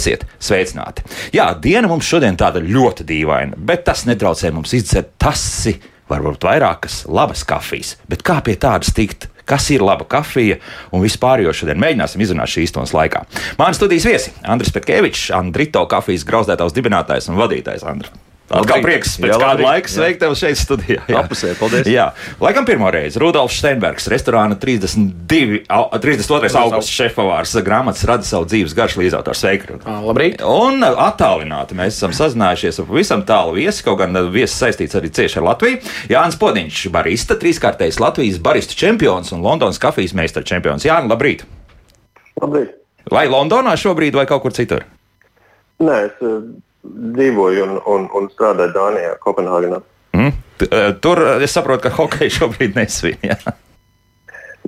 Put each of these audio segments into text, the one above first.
Esiet sveicināti! Jā, diena mums šodien tāda ļoti dīvaina, bet tas netraucē mums izdzert tasi, varbūt vairākas labas kafijas. Bet kā pie tādas tikt? Kas ir laba kafija un vispār, jo šodien mēģināsim izrunāt šīs stundas laikā. Mani studijas viesi Andris Petkevičs, Andrito kafijas grauzdētājs, dibinātājs un vadītājs Andris. Atkal prieks pēc jā, kāda laika sveikt tevi šeit studijā. Jā, apusē, paldies. Jā, laikam pirmo reizi Rudolfs Steinbergs, restorāna 32, 32. augusts šefpavārs grāmatas rada savu dzīves garšu līdzautors. Sveiki! Labrīt! Un attālināti mēs esam sazinājušies ar pavisam tālu viesi, kaut gan viesis saistīts arī cieši ar Latviju. Jānis Podiņš, barista, trīskārtais Latvijas baristu čempions un Londonas kafijas meistara čempions. Jāni, labrīt! Labrīt! Vai Londonā šobrīd vai kaut kur citur? Nē, es dzīvoju un, un, un strādāju Dānijā, Kopenhāgenā. Mm. Tur es saprotu, ka hokeja šobrīd nesvin. Ja?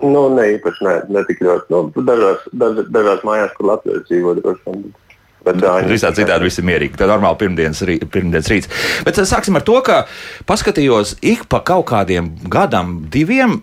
Nu, ne īpaši, ne, ne tik ļoti. Nu, dažās, daž, dažās mājās, kur Latvijas dzīvo, droši vien. Visā citādi viss ir mierīgi. Tā ir normāla pirmdienas, rī, pirmdienas rīts. Bet sāksim ar to, ka paskatījos ik pa kaut kādiem gadam, diviem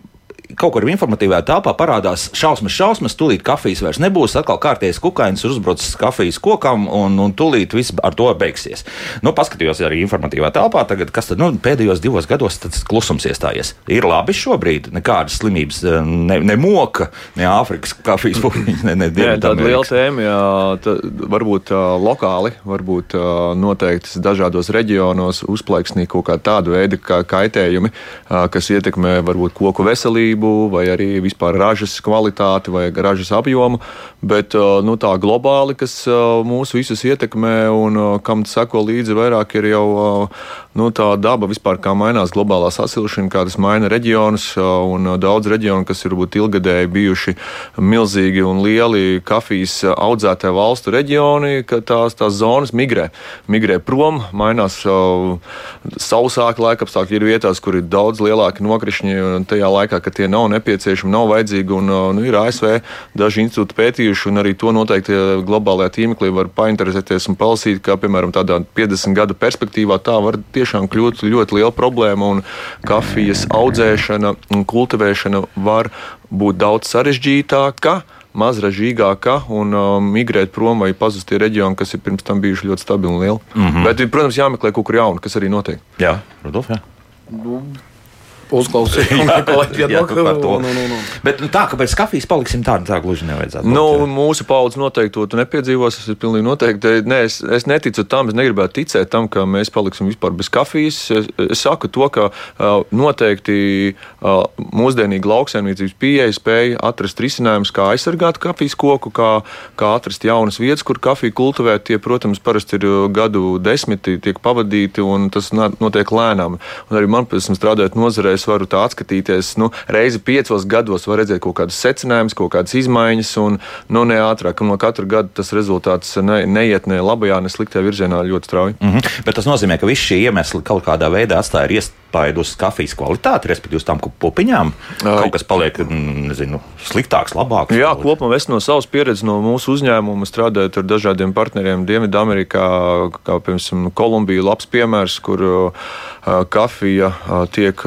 kaut kur informatīvā telpā parādās šausmas, šausmas, tūlīt kafijas vairs nebūs. Atkal kārtējs kukainis ir uzbrucis kafijas kokam, un, un tūlīt viss ar to beigsies. Nu, paskatījos arī informatīvā telpā, tagad, kas tad nu, pēdējos divos gados tas klusums iestājies. Ir labi šobrīd, nekādas slimības, eh, ne, ne moka, ne Āfrikas kafijas pupiņas, ne, ne jā, tāda liela tēma, jā, tā, varbūt uh, lokāli, varbūt uh, noteikti dažādos reģionos uzplaiksnī kaut kā tāda veida kā kaitējumi, uh, kas ietekmē varbūt koku veselību kārtību, vai arī vispār ražas kvalitāti vai ražas apjomu, bet uh, nu, tā globāli, kas uh, mūs visus ietekmē un uh, kam seko līdzi vairāk, ir jau nu, tā daba vispār, kā mainās globālā sasilšana, kā tas maina reģionus. Un daudz reģionu, kas ir varbūt ilgadēji bijuši milzīgi un lieli kafijas audzētāju valstu reģioni, ka tās, tās zonas migrē. Migrē prom, mainās sausāki laikapstākļi, ir vietās, kur ir daudz lielāki nokrišņi, tajā laikā, kad tie nav nepieciešami, nav vajadzīgi. Un, uh, nu, ir ASV daži institūti pētījuši, un arī to noteikti globālajā tīmeklī var painteresēties un palasīt, kā piemēram tādā 50 gadu perspektīvā tā var tiešām kļūt ļoti liela problēma. Un kafijas audzēšana un kultivēšana var būt daudz sarežģītāka mazražīgāka un uh, migrēt prom vai pazust tie reģioni, kas ir pirms tam bijuši ļoti stabili un lieli. Mm -hmm. Bet, protams, jāmeklē kaut kur jaunu, kas arī notiek. Jā, Rudolf, jā. Nu, uzklausīju kolēģi viedokli. Nu, nu, nu, nu. Bet nu, tā, kāpēc kafijas paliksim tādu, tā gluži nevajadzētu. Nu, būt, mūsu paudze noteikti to nepiedzīvos. Tas ir pilnīgi noteikti. Nē, es, es neticu tam, es negribētu ticēt tam, ka mēs paliksim vispār bez kafijas. Es, es saku to, ka uh, noteikti uh, mūsdienīgi lauksaimniecības pieeja spēja atrast risinājumus, kā aizsargāt kafijas koku, kā, kā atrast jaunas vietas, kur kafiju kultivēt. Tie, protams, parasti ir gadu desmiti, tiek pavadīti, un tas notiek lēnām. Un arī man, pēc tam strādājot nozarē, es varu tā atskatīties. Nu, reizi piecos gados var redzēt kaut kādas secinājumus, kaut kādas izmaiņas, un nu, ne ātrāk. No katra gada tas rezultāts ne, neiet ne labajā, ne sliktajā virzienā ļoti strauji. Mm -hmm. Bet tas nozīmē, ka visi šie iemesli kaut kādā veidā atstāja iespaidu uz kafijas kvalitāti, respektīvi uz tām pupiņām. Kaut kas paliek nezinu, sliktāks, labāks. Jā, kopumā es no savas pieredzes, no mūsu uzņēmuma strādājot ar dažādiem partneriem Dienvidamerikā, kā piemēram Kolumbija, labs piemērs, kur kafija tiek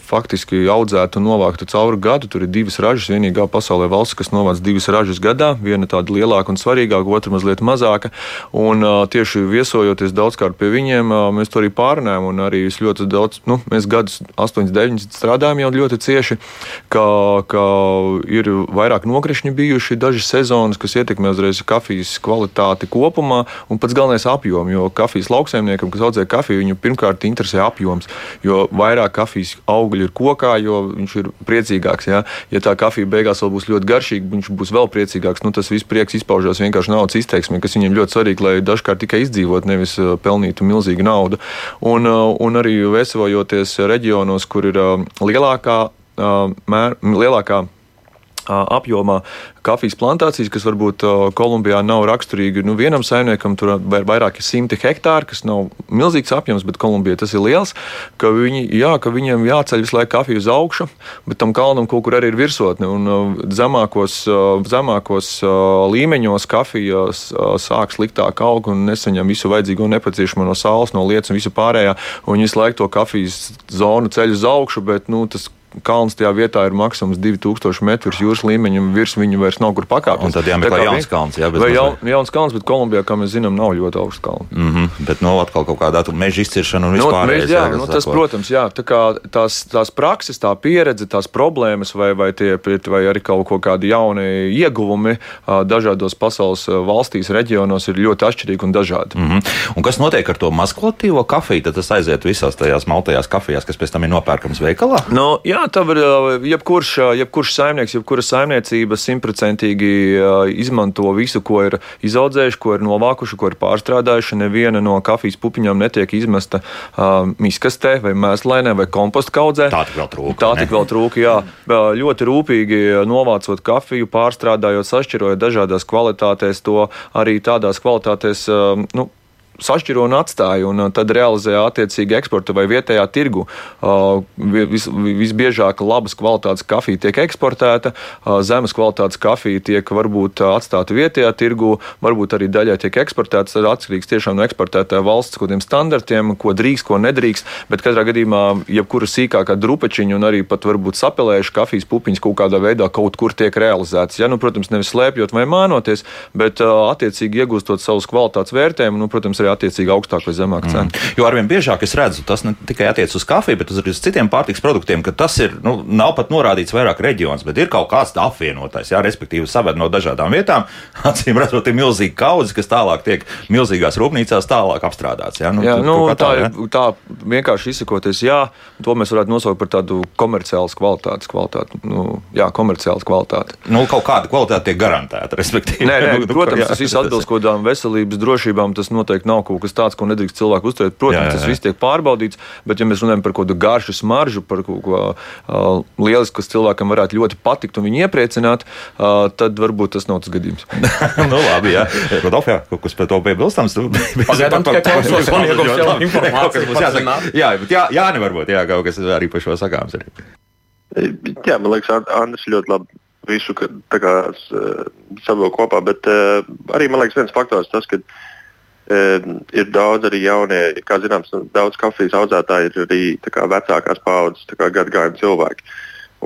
faktiski audzēta un novākta cauri gadu. Tur ir divas ražas, vienīgā pasaulē valsts, kas novāc divas ražas gadā. Viena tāda lielāka un svarīgāka, otra mazliet mazāka. Un tieši viesojoties daudzkārt pie viņiem, mēs to arī pārunājam. Un arī ļoti daudz, nu, mēs gadus 8, 9 strādājam jau ļoti cieši, ka, ka ir vairāk nokrišņi bijuši dažas sezonas, kas ietekmē uzreiz kafijas kvalitāti kopumā un pats galvenais apjoms. Jo kafijas lauksaimniekam, kas audzē kafiju, viņu pirmkārt interesē apjoms. Jo vairāk kafijas augļi ir kokā, jo viņš ir priecīgāks. Ja, ja tā kafija beigās vēl būs ļoti garšīga, viņš būs vēl priecīgāks. Nu, tas viss prieks izpaužās vienkārši naudas izteiksmē, kas viņam ļoti svarīgi, lai dažkārt tikai izdzīvot, nevis pelnītu milzīgu naudu. Un, un arī viesojoties reģionos, kur ir lielākā, mēr, lielākā apjomā kafijas plantācijas, kas varbūt Kolumbijā nav raksturīgi. Nu, vienam saimniekam tur ir vairāki simti hektāri, kas nav milzīgs apjoms, bet Kolumbijā tas ir liels. Ka, viņi, jā, ka viņiem jāceļ visu laiku kafiju uz augšu, bet tam kalnam kaut kur arī ir virsotne. Un zemākos, zemākos līmeņos kafija sāk sliktāk augt un nesaņem visu vajadzīgo nepieciešamo no saules, no lietas un visu pārējā. Un visu laiku to kafijas zonu ceļ uz augšu, bet nu, tas kalns tajā vietā ir maksimums 2000 metru virs jūras līmeņa, un virs viņu vairs nav kur pakāpties. Un tad jāmeklē jauns kalns. Jā, vai jau, jauns kalns, bet Kolumbijā, kā mēs zinām, nav ļoti augsts kalns. Mm -hmm, bet no nu, atkal kaut kādā meža izciršana un vispār. No, mež, jā, jā, nu, tas, protams, jā, tā kā tās, tās prakses, tā pieredze, tās problēmas vai, vai, tie, vai arī kaut, kaut kādi jauni ieguvumi dažādos pasaules valstīs, reģionos ir ļoti atšķirīgi un dažādi. Mm -hmm. Un kas notiek ar to mazkvalitīvo kafiju? Tad tas aiziet visās tajās maltajās kafijās, kas pēc tam ir nopērkams veikalā? No, jā, tā var jebkurš, jebkurš saimnieks, jebkura saimniecība simtprocentīgi izmanto visu, ko ir izaudzējuši, ko ir novākuši, ko ir pārstrādājuši. Neviena no kafijas pupiņām netiek izmesta uh, miskastē vai mēslainē vai kompostu kaudzē. Tā tik vēl trūka. Tā tik vēl trūka, jā. Ļoti rūpīgi novācot kafiju, pārstrādājot, sašķirojot dažādās kvalitātēs, to arī tādās kvalitātēs, uh, nu, sašķiro un atstāja, un uh, tad realizē attiecīgi eksporta vai vietējā tirgu. Uh, vis, visbiežāk labas kvalitātes kafija tiek eksportēta, uh, zemes kvalitātes kafija tiek varbūt atstāta vietējā tirgu, varbūt arī daļai tiek eksportēta. Tas ir atkarīgs tiešām no eksportētāja valsts kādiem standartiem, ko drīkst, ko nedrīkst. Bet katrā gadījumā, jebkura sīkākā drupačiņa un arī pat varbūt sapelējuši kafijas pupiņas kaut kādā veidā kaut kur tiek realizētas. Ja, nu, protams, nevis slēpjot vai mānoties, bet attiecīgi iegūstot savus kvalitātes vērtējumus, nu, protams, arī arī attiecīgi augstāk vai zemāk cena. Mm. Jo arvien biežāk es redzu, tas ne tikai attiecas uz kafiju, bet arī uz citiem pārtiks produktiem, ka tas ir, nu, nav pat norādīts vairāk reģions, bet ir kaut kāds apvienotais, jā, respektīvi saved no dažādām vietām. Acīm redzot, ir milzīgi kaudzes, kas tālāk tiek milzīgās rūpnīcās tālāk apstrādāts. Jā, nu, jā, nu, tā, tā, tā vienkārši izsakoties, jā, to mēs varētu nosaukt par tādu komerciālas kvalitātes kvalitāti. Nu, jā, komerciālas kvalitāti. Nu, kaut kāda kvalitāte tiek garantēta, respektīvi. Nē, nē, nu, protams, jā, tas viss atbilst kaut kādām veselības drošībām, tas noteikti nav kaut kas tāds, ko nedrīkst cilvēku uzturēt. Protams, jā, jā, jā. tas viss tiek pārbaudīts, bet, ja mēs runājam par kaut kādu garšu smaržu, par kaut ko uh, lielisku, kas cilvēkam varētu ļoti patikt un viņu iepriecināt, uh, tad varbūt tas nav tas gadījums. nu, labi, jā. Rodolf, jā, kaut kas par to piebilstams. Pagaidām tikai klausos, man iegūst jau informāciju. Jā, bet jā, jā, nevarbūt, jā, kaut kas arī par šo sakāms. Arī. Jā, man liekas, Andris ļoti labi visu kā, savilkt kopā, bet uh, arī man liekas, viens faktors tas, ka uh, ir daudz arī jaunie, kā zināms, daudz kafijas audzētāji ir arī kā, vecākās paudzes gadagājuma cilvēki.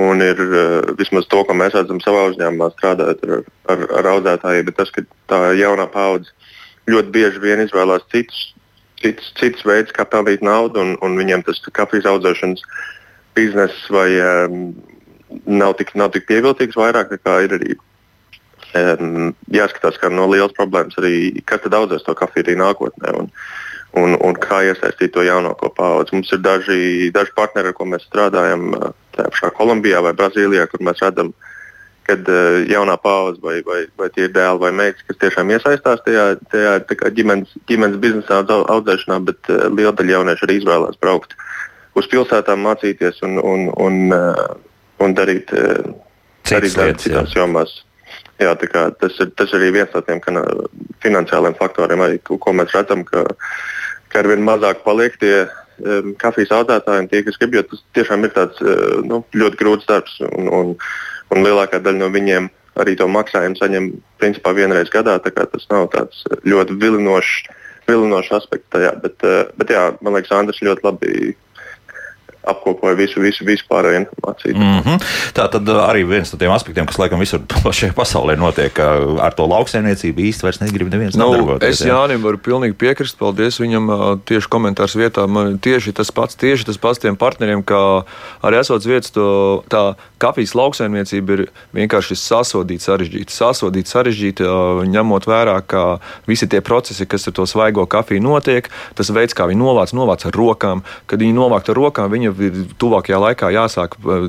Un ir uh, vismaz to, ko mēs redzam savā uzņēmumā, strādājot ar, ar, ar audzētājiem, bet tas, ka tā jaunā paudze ļoti bieži vien izvēlās citus, citus, citus veidus, kā pelnīt naudu, un, un viņiem tas kafijas audzēšanas bizness vai, um, nav, tik, nav tik pievilcīgs vairāk nekā ir arī jāskatās, ka no lielas problēmas arī, kas tad audzēs to kafiju arī nākotnē. Un, un, un kā iesaistīt to jaunāko paudzi. Mums ir daži, daži partneri, ar ko mēs strādājam, tajā pašā Kolumbijā vai Brazīlijā, kur mēs redzam, ka uh, jaunā paudze vai, vai, vai tie ir dēli vai meitas, kas tiešām iesaistās tajā, tajā ģimenes, ģimenes biznesā audzēšanā, bet uh, liela daļa jauniešu arī izvēlās braukt uz pilsētām, mācīties un, un, un, uh, un darīt, darīt lietas citās jomās. Jā, tas, ir, tas ir arī viens no tiem finansiāliem faktoriem, arī, ko mēs redzam, ka, ka ar vien mazāk paliek tie um, kafijas audzētāji un tie, kas grib, jo tas tiešām ir tāds, uh, nu, ļoti grūts darbs. Un, un, un lielākā daļa no viņiem arī to maksājumu saņem principā vienreiz gadā. Tas nav tāds ļoti vilinošs, vilinošs aspekts tajā. Bet, uh, bet jā, man liekas, Andris ļoti labi apkopoja visu, visu vispārējo informāciju. Mm -hmm. Tā tad uh, arī viens no tiem aspektiem, kas laikam visur šajā pasaulē notiek, ar to lauksaimniecību īsti vairs negrib neviens nu, nodarboties. Es Jānim varu pilnīgi piekrist, paldies viņam uh, tieši komentārs vietā. Man tieši tas pats, tieši tas pats tiem partneriem, kā arī esot vietas, to, tā kafijas lauksaimniecība ir vienkārši sasodīta, sarežģīta. Sasodīta, sarežģīta, ņemot vērā, ka visi tie procesi, kas ar to svaigo kafiju notiek, tas veids, kā viņi novāc, novāc ar rokām, kad viņi novāc ar rokām, viņi ir tuvākajā laikā jāsāk uh,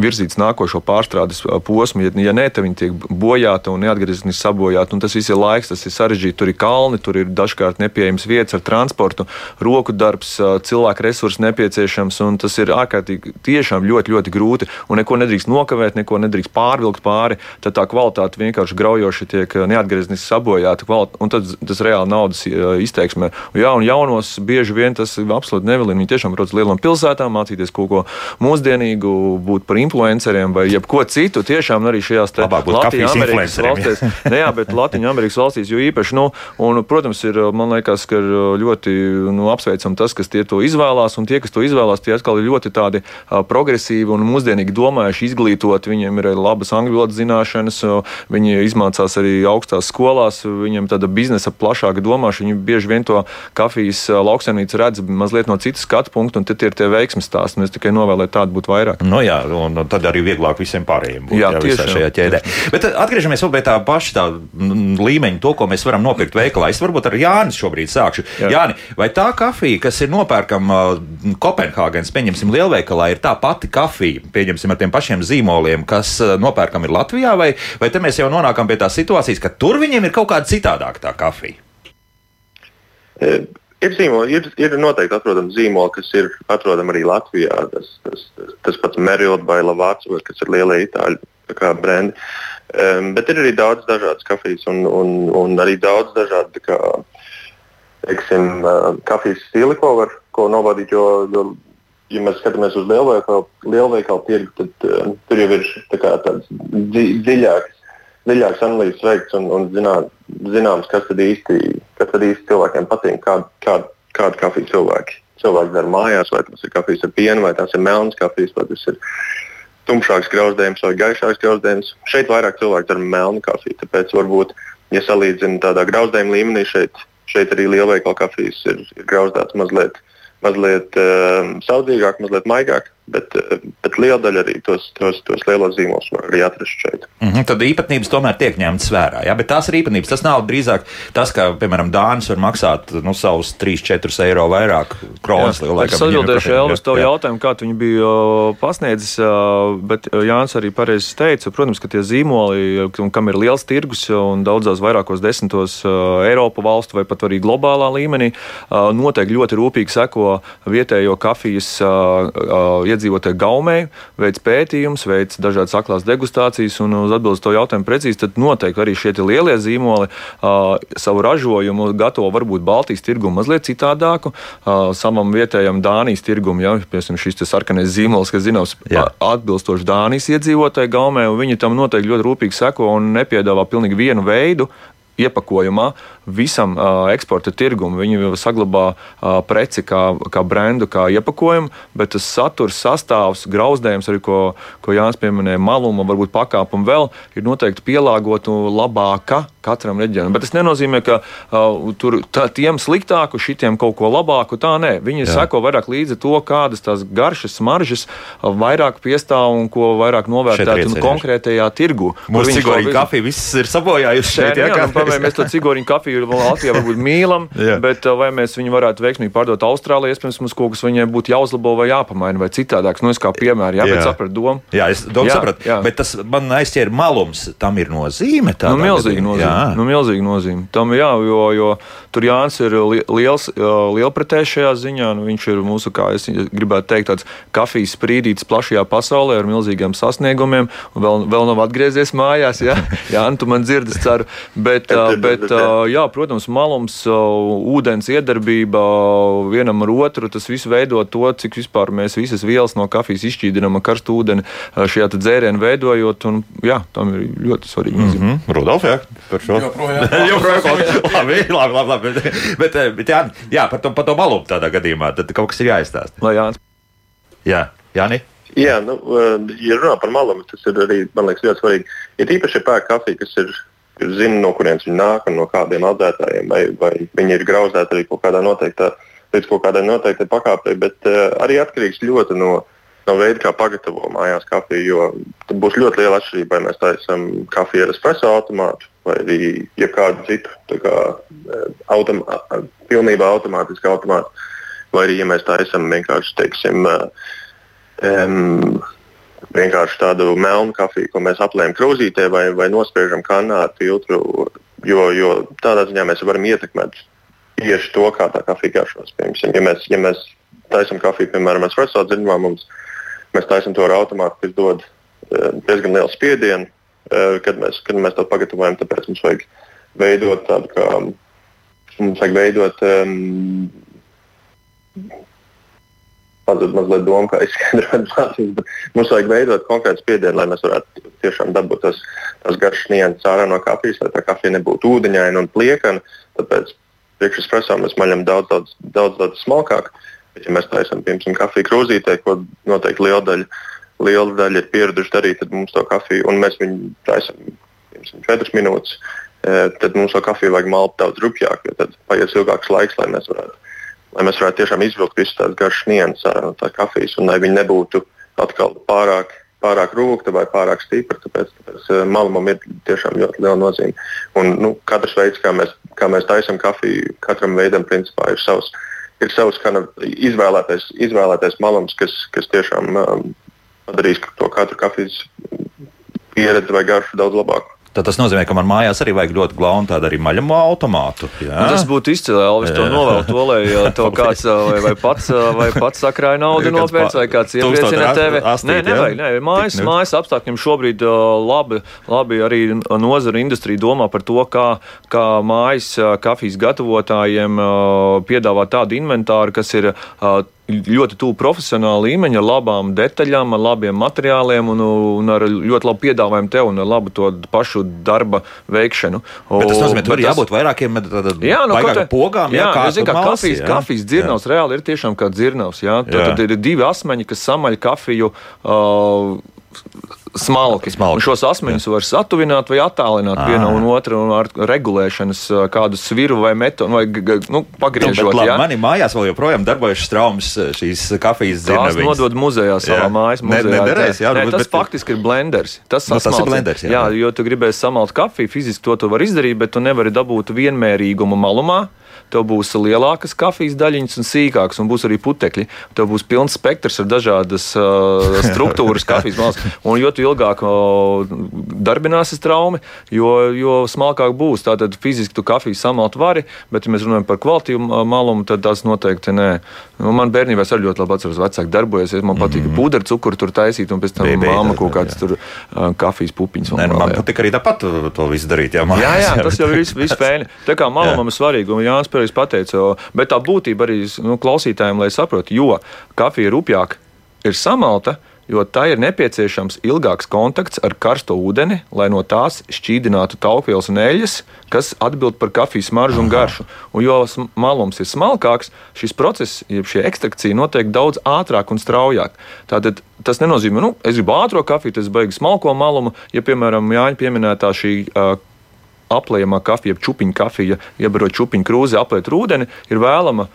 virzīt nākošo pārstrādes uh, posmu. Ja, ja nē, tad viņi tiek bojāti un neatgriezeniski sabojāti. Un tas viss ir laiks, tas ir sarežģīti. Tur ir kalni, tur ir dažkārt nepieejams vietas ar transportu, roku darbs, uh, cilvēku resursi nepieciešams. Tas ir ārkārtīgi tiešām ļoti, ļoti grūti. Un neko nedrīkst nokavēt, neko nedrīkst pārvilkt pāri. Tad tā kvalitāte vienkārši graujoši tiek neatgriezeniski sabojāta. Un tad tas reāli naudas izteiksmē. Jā, un jaunos bieži vien tas absolūti nevilina. Viņi tiešām brauc uz lielām pilsētām, mācīties kaut ko mūsdienīgu, būt par influenceriem vai jebko citu. Tiešām arī šajās Latvijas Amerikas valstīs, ne, jā, bet Latvijas Amerikas valstīs jo īpaši, nu, un, protams, ir, man liekas, ka ir ļoti nu, apsveicam tas, kas tie to izvēlās, un tie, kas to izvēlās, tie atkal ir ļoti tādi uh, progresīvi un mūsdienīgi domājuši, izglītoti. Viņiem ir labas angļu valodas zināšanas, viņi izmācās arī augstās skolās, viņiem tāda biznesa plašāka domāšana. Viņi bieži vien to kafijas lauksaimniecību redz mazliet no citas skatu punkta, un tie ir tie veiksmes stāsti. Mēs tikai novēlētu tādu būtu vairāk. No nu jā, un tad arī vieglāk visiem pārējiem būt jā, jā, tieši, šajā ķēdē. Tieši. Bet atgriežamies vēl pie tā paša tā līmeņa, to, ko mēs varam nopirkt veikalā. Es varbūt ar Jānis šobrīd sākšu. Jā. Jāni, vai tā kafija, kas ir nopērkama Kopenhāgenes, pieņemsim, lielveikalā, ir tā pati kafija, pieņemsim, ar tiem pašiem zīmoliem, kas uh, nopērkama ir Latvijā, vai, vai te mēs jau nonākam pie tās situācijas, ka tur viņiem ir kaut kāda citādāka tā kafija? E Ir, zīmoli, ir, ir noteikti atrodami zīmoli, kas ir atrodami arī Latvijā. Tas, tas, tas, pats Merilda vai Lavācija, kas ir lielie itāļu brendi. Um, bet ir arī daudz dažādas kafijas un, un, un arī daudz dažādu kā, teiksim, uh, kafijas stili, ko var ko novadīt. Jo, jo, ja mēs skatāmies uz lielveikalu, lielveikalu tirgu, tad uh, tur jau ir tā tāds dzi, dziļāks dziļāks analīzes veikts un, un zināt, zināms, kas tad īsti, kas tad īsti cilvēkiem patīk, kāda kā, kāda kafija cilvēki, cilvēki dara mājās, vai tas ir kafijas ar pienu, vai tas ir melns kafijas, vai tas ir tumšāks grauzdējums vai gaišāks grauzdējums. Šeit vairāk cilvēku dara melnu kafiju, tāpēc varbūt, ja salīdzina tādā grauzdējuma līmenī, šeit, šeit arī lielveikala kafijas ir, ir grauzdētas mazliet, mazliet uh, saudzīgāk, mazliet maigāk. Bet, eh, bet liela daļa arī tos, tos, tos lielos zīmolus var arī atrast šeit. Mm -hmm, tad īpatnības tomēr tiek ņemtas vērā. Ja? Bet tās ir īpatnības. Tas nav drīzāk tas, ka, piemēram, Dānis var maksāt nu, savus 3-4 eiro vairāk kronas. Es atbildēšu Elvis tev jautājumu, kā tu viņu biji pasniedzis, bet Jānis arī pareizi teica, protams, ka tie zīmoli, kam ir liels tirgus un daudzās vairākos desmitos Eiropa valstu vai pat arī globālā līmenī, noteikti ļoti rūpīgi seko vietējo kafijas iedzīvotāju gaumēju, veids pētījumus, veids dažādas aklās degustācijas, un uz atbildot to jautājumu precīzi, tad noteikti arī šie lielie zīmoli uh, savu ražojumu gatavo varbūt Baltijas tirgumu mazliet citādāku, uh, savam vietējam Dānijas tirgumam, ja piemēram šis sarkanais zīmols, kas zināms atbilstoši Dānijas iedzīvotāju gaumē, un viņi tam noteikti ļoti rūpīgi seko un nepiedāvā pilnīgi vienu veidu iepakojumā visam uh, eksporta tirgumam. Viņi saglabā uh, preci kā, kā brendu, kā iepakojumu, bet tas saturs, sastāvs, grauzdējums, arī ko, ko Jānis pieminēja, maluma, varbūt pakāpuma vēl ir noteikti pielāgotu labāka katram reģionam. Bet tas nenozīmē, ka uh, tur tā, tiem sliktāku, šitiem kaut ko labāku. Tā nē, viņi Jā. seko vairāk līdzi to, kādas tās garšas, smaržas vairāk piestāv un ko vairāk novērtēt konkrētajā tirgu. Mūsu cigoriņu kafija viss ir sabojājusi šeit. Jā, jā, nu, mēs to cigoriņu kafiju Latvijā varbūt mīlam, bet vai mēs viņu varētu veiksmīgi pārdot Austrālijā, iespējams, mums kaut kas viņai būtu jāuzlabo vai jāpamaina vai citādāks. Nu, es kā piemēru, jā, jā. bet sapratu domu. Jā, es domu sapratu, bet tas man aizķēra malums. Tam ir nozīme. Nu, milzīgi nozīme. Nu, milzīgi nozīme. Tam jā, jo, jo tur Jānis ir liels, lielpratējs šajā ziņā. Nu, viņš ir mūsu, kā es gribētu teikt, tāds kafijas sprīdītis plašajā pasaulē ar milzīgiem sasniegumiem. Vēl, vēl nav atgriezies mājās. Jā, jā nu, tu man dzirdi, ceru. Bet, bet jā, protams, malums, ūdens iedarbība vienam ar otru, tas viss veido to, cik vispār mēs visas vielas no kafijas izšķīdinām ar karstu ūdeni šajā dzērienā veidojot. Un, jā, tam ir ļoti svarīgi. Mm -hmm. Rudolf, jā, par šo. Joprojām. joprojām. labi, labi, labi, labi. Bet, bet jā, jā par, to, par to malumu tādā gadījumā tad kaut kas ir jāizstāsta. Lai Jānis. Jā, Jāni. Jā, nu, ja runā par malumu, tas ir arī, man liekas, ļoti svarīgi. Ir īpaši pērk kafija, kas ir, ir zina, no kurienes viņi nāk un no kādiem audzētājiem, vai, vai viņi ir grauzdēti arī kaut kādā noteiktā, līdz kaut kādai noteiktai pakāpei, bet uh, arī atkarīgs ļoti no, no veida, kā pagatavo mājās kafiju, jo būs ļoti liela atšķirība, vai mēs taisām kafiju ar espreso automātu vai arī jebkādu citu kā, eh, automā, pilnībā automātisku automātu. Vai arī, ja mēs tā esam vienkārši, teiksim, um, vienkārši tādu melnu kafiju, ko mēs aplējam krūzītē vai, vai nospriežam kanā ar filtru, jo, jo tādā ziņā mēs varam ietekmēt tieši to, kā tā kafija garšos. Piemēram, ja mēs, ja mēs taisam kafiju, piemēram, espreso dziļumā, mums, mēs taisam to ar automātu, kas dod diezgan lielu spiedienu, Eh, kad mēs, kad mēs to pagatavojam. Tāpēc mums vajag veidot tādu kā mums vajag veidot. Um, pazudis mazliet doma, kā izskaidrot mācības, mums vajag veidot konkrētu spiedienu, lai mēs varētu tiešām dabūt tas, tas garš nianses ārā no kafijas, lai tā kafija nebūtu ūdeņaina un pliekana. Tāpēc priekšespreso mēs maļam daudz, daudz, daudz, daudz smalkāk. Bet, ja mēs taisām, piemēram, kafiju krūzītē, ko noteikti liela daļa, liela daļa ir pieraduši darīt, tad mums to kafiju, un mēs viņu taisām, piemēram, 4 minūtes, tad mums to kafiju vajag malpt daudz rupjāk, jo tad paies ilgāks laiks, lai mēs varētu lai mēs varētu tiešām izvilkt visas tās garšas nianses ārā no tā kafijas, un lai viņi nebūtu atkal pārāk, pārāk rūkta vai pārāk stipra. Tāpēc, tāpēc uh, malumam ir tiešām ļoti liela nozīme. Un, nu, katrs veids, kā mēs, kā mēs taisām kafiju, katram veidam principā ir savs. Ir savs of izvēlētais, izvēlētais malums, kas, kas tiešām um, padarīs to katru kafijas pieredzi vai garšu daudz labāku. Tad tas nozīmē, ka man mājās arī vajag ļoti glaunu tādu arī maļamo automātu. Nu, tas būtu izcili, Elvis, to novēl to, lai to kāds vai, vai pats, vai pats sakrāja naudu nopērts, vai kāds iepriecina tevi. Nē, nevajag, nē, mājas, mājas apstākļiem šobrīd labi, labi arī nozara industrija domā par to, kā, kā mājas kafijas gatavotājiem piedāvāt tādu inventāru, kas ir ļoti tuvu profesionāla līmeņa, ar labām detaļām, ar labiem materiāliem un, un ar ļoti labu piedāvājumu tev un ar labu to pašu darba veikšanu. Bet tas nozīmē, ka tur jābūt vairākiem jā, nu, te, pogām. Jā, jā, zin, kā kafijas, jā. kafijas dzirnavs jā. reāli ir tiešām kā dzirnavs. Jā? Tad, jā. tad ir divi asmeņi, kas samaļ kafiju. Uh, smalki. smalki. Šos asmeņus var satuvināt vai attālināt viena un otra ar regulēšanas kādu sviru vai metodu, vai nu, pagriežot. Nu, labi, mani mājās vēl joprojām darbojas traumas šīs kafijas dzirnaviņas. Tās nodod muzejā savā jā. mājas muzejā. Ne, nederēs, jā, Nē, tas bet, faktiski ir blenders. Tas, nu, tas ir blenders, jā. jā, jo tu gribēsi samalt kafiju, fiziski to tu vari izdarīt, bet tu nevari dabūt vienmērīgumu malumā tev būs lielākas kafijas daļiņas un sīkākas, un būs arī putekļi. Tev būs pilns spektrs ar dažādas uh, struktūras kafijas malas. Un jo ilgāk uh, darbināsies traumi, jo, jo smalkāk būs. Tātad fiziski tu kafiju samalt vari, bet, ja mēs runājam par kvalitīvu malumu, tad tas noteikti nē. Nu, man bērnībā arī ļoti labi atceros, vecāki darbojas. Man patīk mm. pudra cukuru tur taisīt, un pēc tam māma kaut kādas tur uh, kafijas pupiņas. Nē, nu, man patīk arī tāpat to visu darīt. Jā, jā, jā, tas jau ir viss vis spēļi. Tā kā malumam ir svarīgi, un Jānis pareizi pateica, bet tā būtība arī nu, klausītājiem, lai saprotu, jo kafija rupjāk ir samalta jo tā ir nepieciešams ilgāks kontakts ar karsto ūdeni, lai no tās šķīdinātu taupvielas un eļļas, kas atbild par kafijas maržu un garšu. Un jo malums ir smalkāks, šis process, jeb šī ekstrakcija notiek daudz ātrāk un straujāk. Tātad tas nenozīmē, ka nu, es gribu ātrā kafiju, tas beigas smalko malumu. Ja, piemēram, Jāņa pieminētā šī uh, apliejamā kafija, jeb čūpiņa kafija, iebarot čūpiņu krūzi, apliet ūdeni, ir vēlama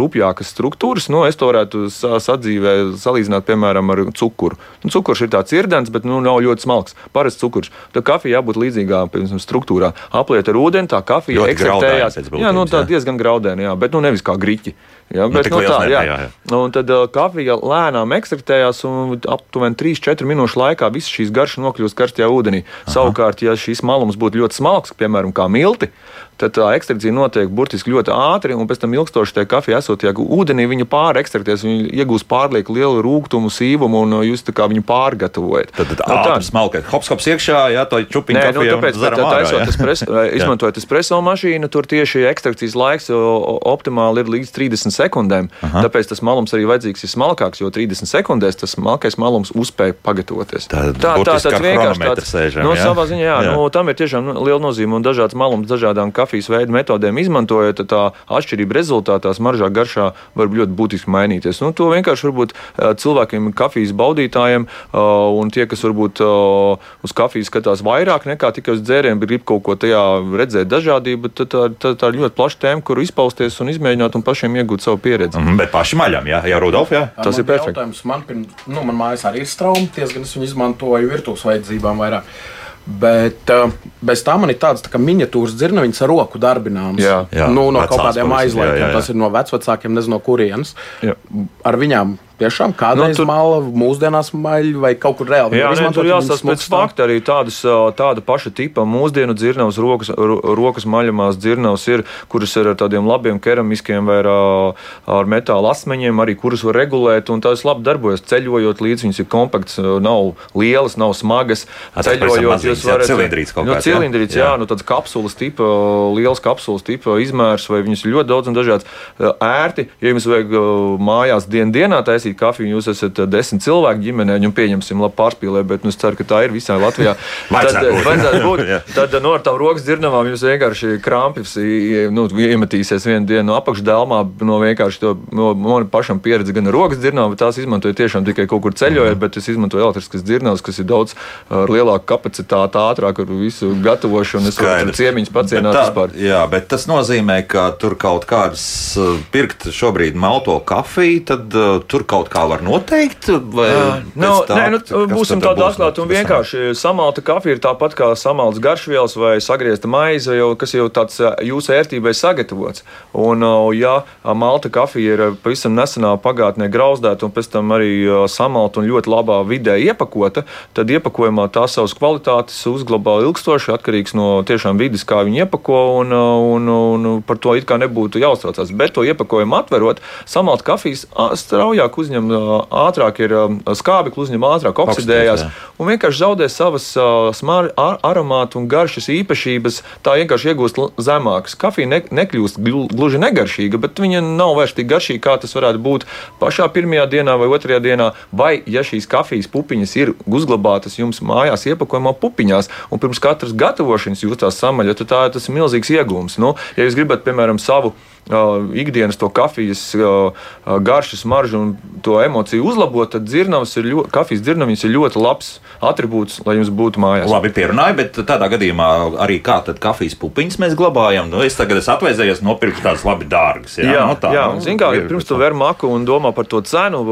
rupjākas struktūras. Nu, es to varētu sadzīvē salīdzināt, piemēram, ar cukuru. Nu, cukurs ir tāds irdens, bet nu, nav ļoti smalks. Parasts cukurs. Tad kafija jābūt līdzīgā piemēram, struktūrā. Apliet ar ūdeni, tā kafija ekstraktējās. Jā, nu, tā diezgan graudēna, jā, bet nu, nevis kā griķi. Ja, bet, nu, tā, jā. Jā, jā. Nu, un tad uh, kafija lēnām ekstraktējās, un aptuveni 3-4 minūšu laikā visas šīs garšas nokļūst karstajā ūdenī. Aha. Savukārt, ja šīs malums būtu ļoti smalks, piemēram, kā milti, tad tā ekstrakcija notiek burtiski ļoti ātri, un pēc tam ilgstoši tajā kafijā esot ja ūdenī, viņa pārekstrakties, viņa iegūst pārlieku lielu rūkumu, sīvumu, un jūs viņu pārgatavojat. Tad, tā ir smalka. Hops, hops iekšā, jā, to čupiņu Nē, nu, tāpēc, tā, tā, taisot espreso, izmantojot espreso mašīnu, tur tieši ekstrakcijas laiks optimāli ir līdz 30 sekundēm. Aha. Tāpēc tas malums arī vajadzīgs ir smalkāks, jo 30 sekundēs tas smalkais malums uzspēja pagatavoties. Tā, tā, tā, tā vienkārši tāds, sēžam, no, savā ziņā, jā, jā. No, tam ir tiešām liela nozīme un dažādas malums dažādām kafijām kafijas veidu metodēm izmantojot, tad tā atšķirība rezultātā, smaržā, garšā var ļoti būtiski mainīties. Nu, to vienkārši varbūt cilvēkiem, kafijas baudītājiem un tie, kas varbūt uz kafijas skatās vairāk nekā tikai uz dzērienu, bet grib kaut ko tajā redzēt dažādību, tad tā, tā, tā ir ļoti plaša tēma, kur izpausties un izmēģināt un pašiem iegūt savu pieredzi. Mm, bet paši maļam, jā, jā Rudolf, jā. Tas man ir perfekts. Man, pirms, nu, man mājās arī ir straumi, diezgan es viņu izmantoju virtuves vajadzībām vairāk. Bet uh, bez tā man ir tādas tā miniatūras dzirnaviņas ar roku darbināmas. Jā, jā, nu, no kaut kādiem aizliegtiem. Tas ir no vecākiem, nezinu, no kurienes. Jā. Ar viņām Tiešām kādreiz nu, tur... mala, mūsdienās maļa vai kaut kur reāli. Jā, nē, tur jāsaka pēc fakta arī tādas, tāda paša tipa mūsdienu dzirnavas, rokas, rokas maļamās dzirnavas ir, kuras ir ar tādiem labiem keramiskiem vai ar, ar metāla asmeņiem, arī kuras var regulēt, un tās labi darbojas ceļojot līdz viņas ir kompakts, nav lielas, nav smagas. Ceļojot, jūs varat. Cilindrīts kaut nu, kāds. Cilindrīts, jā, jā, nu tāds kapsulas tipa, liels kapsulas tipa izmērs, vai viņas ir ļoti daudz un dažāds ērti. Ja jums vajag mājās dien dienā taisīt, taisīt kafiju, jūs esat desmit cilvēku ģimenē, un pieņemsim, labi pārspīlē, bet nu, es ceru, ka tā ir visā Latvijā. tad, vajadzētu būt. tad no ar tām rokas dirnavām jūs vienkārši krampis nu, iemetīsies vienu dienu apakšdēlmā, no vienkārši to, no man pašam pieredze gan ar rokas dirnavām, bet tās izmantoju tiešām tikai kaut kur ceļojot, mm. bet es izmantoju elektriskas dirnavas, kas ir daudz ar lielāku kapacitāti, ātrāk ar visu gatavošanu. Es varu ciemiņus pacienāt vispār. Jā, bet tas nozīmē, ka tur kaut kādas pirkt šobrīd malto kafiju, tad uh, tur kaut kā var noteikt? Vai nu, tā, nē, nu, būsim tādi atklāti un vienkārši. Samalta kafija ir tāpat kā samalts garšvielas vai sagriezta maize, jau, kas jau tāds jūsu ērtībai sagatavots. Un, ja malta kafija ir pavisam nesenā pagātnē grauzdēta un pēc tam arī samalta un ļoti labā vidē iepakota, tad iepakojumā tā savas kvalitātes uzglabā ilgstoši atkarīgs no tiešām vidas, kā viņi iepako, un, un, un par to it kā nebūtu jāuztraucās. Bet to iepakojumu atverot, samalt kafijas straujāk uzņem, ātrāk ir skābekli, uzņem ātrāk oksidējās un vienkārši zaudē savas smāra, ar, aromātu un garšas īpašības. Tā vienkārši iegūst zemākas. Kafija ne, nekļūst gluži negaršīga, bet viņa nav vairs tik garšīga, kā tas varētu būt pašā pirmajā dienā vai otrajā dienā. Vai, ja šīs kafijas pupiņas ir uzglabātas jums mājās, iepakojumā pupiņās, un pirms katras gatavošanas jūs tās samaļat, tad tā, tas ir milzīgs iegūms. Nu, ja jūs gribat, piemēram, savu ikdienas to kafijas garšu, smaržu un to emociju uzlabot, tad dzirnavas ir ļoti, kafijas dzirnavas ir ļoti labs attribūts, lai jums būtu mājās. Labi, pierunāju, bet tādā gadījumā arī kā tad kafijas pupiņas mēs glabājam. Nu, es tagad esmu atvēzējies nopirkt tādas labi dārgas. Jā, jā, no tā, jā nu, zin, kā, ir, pirms tu ver maku un domā par to cenu,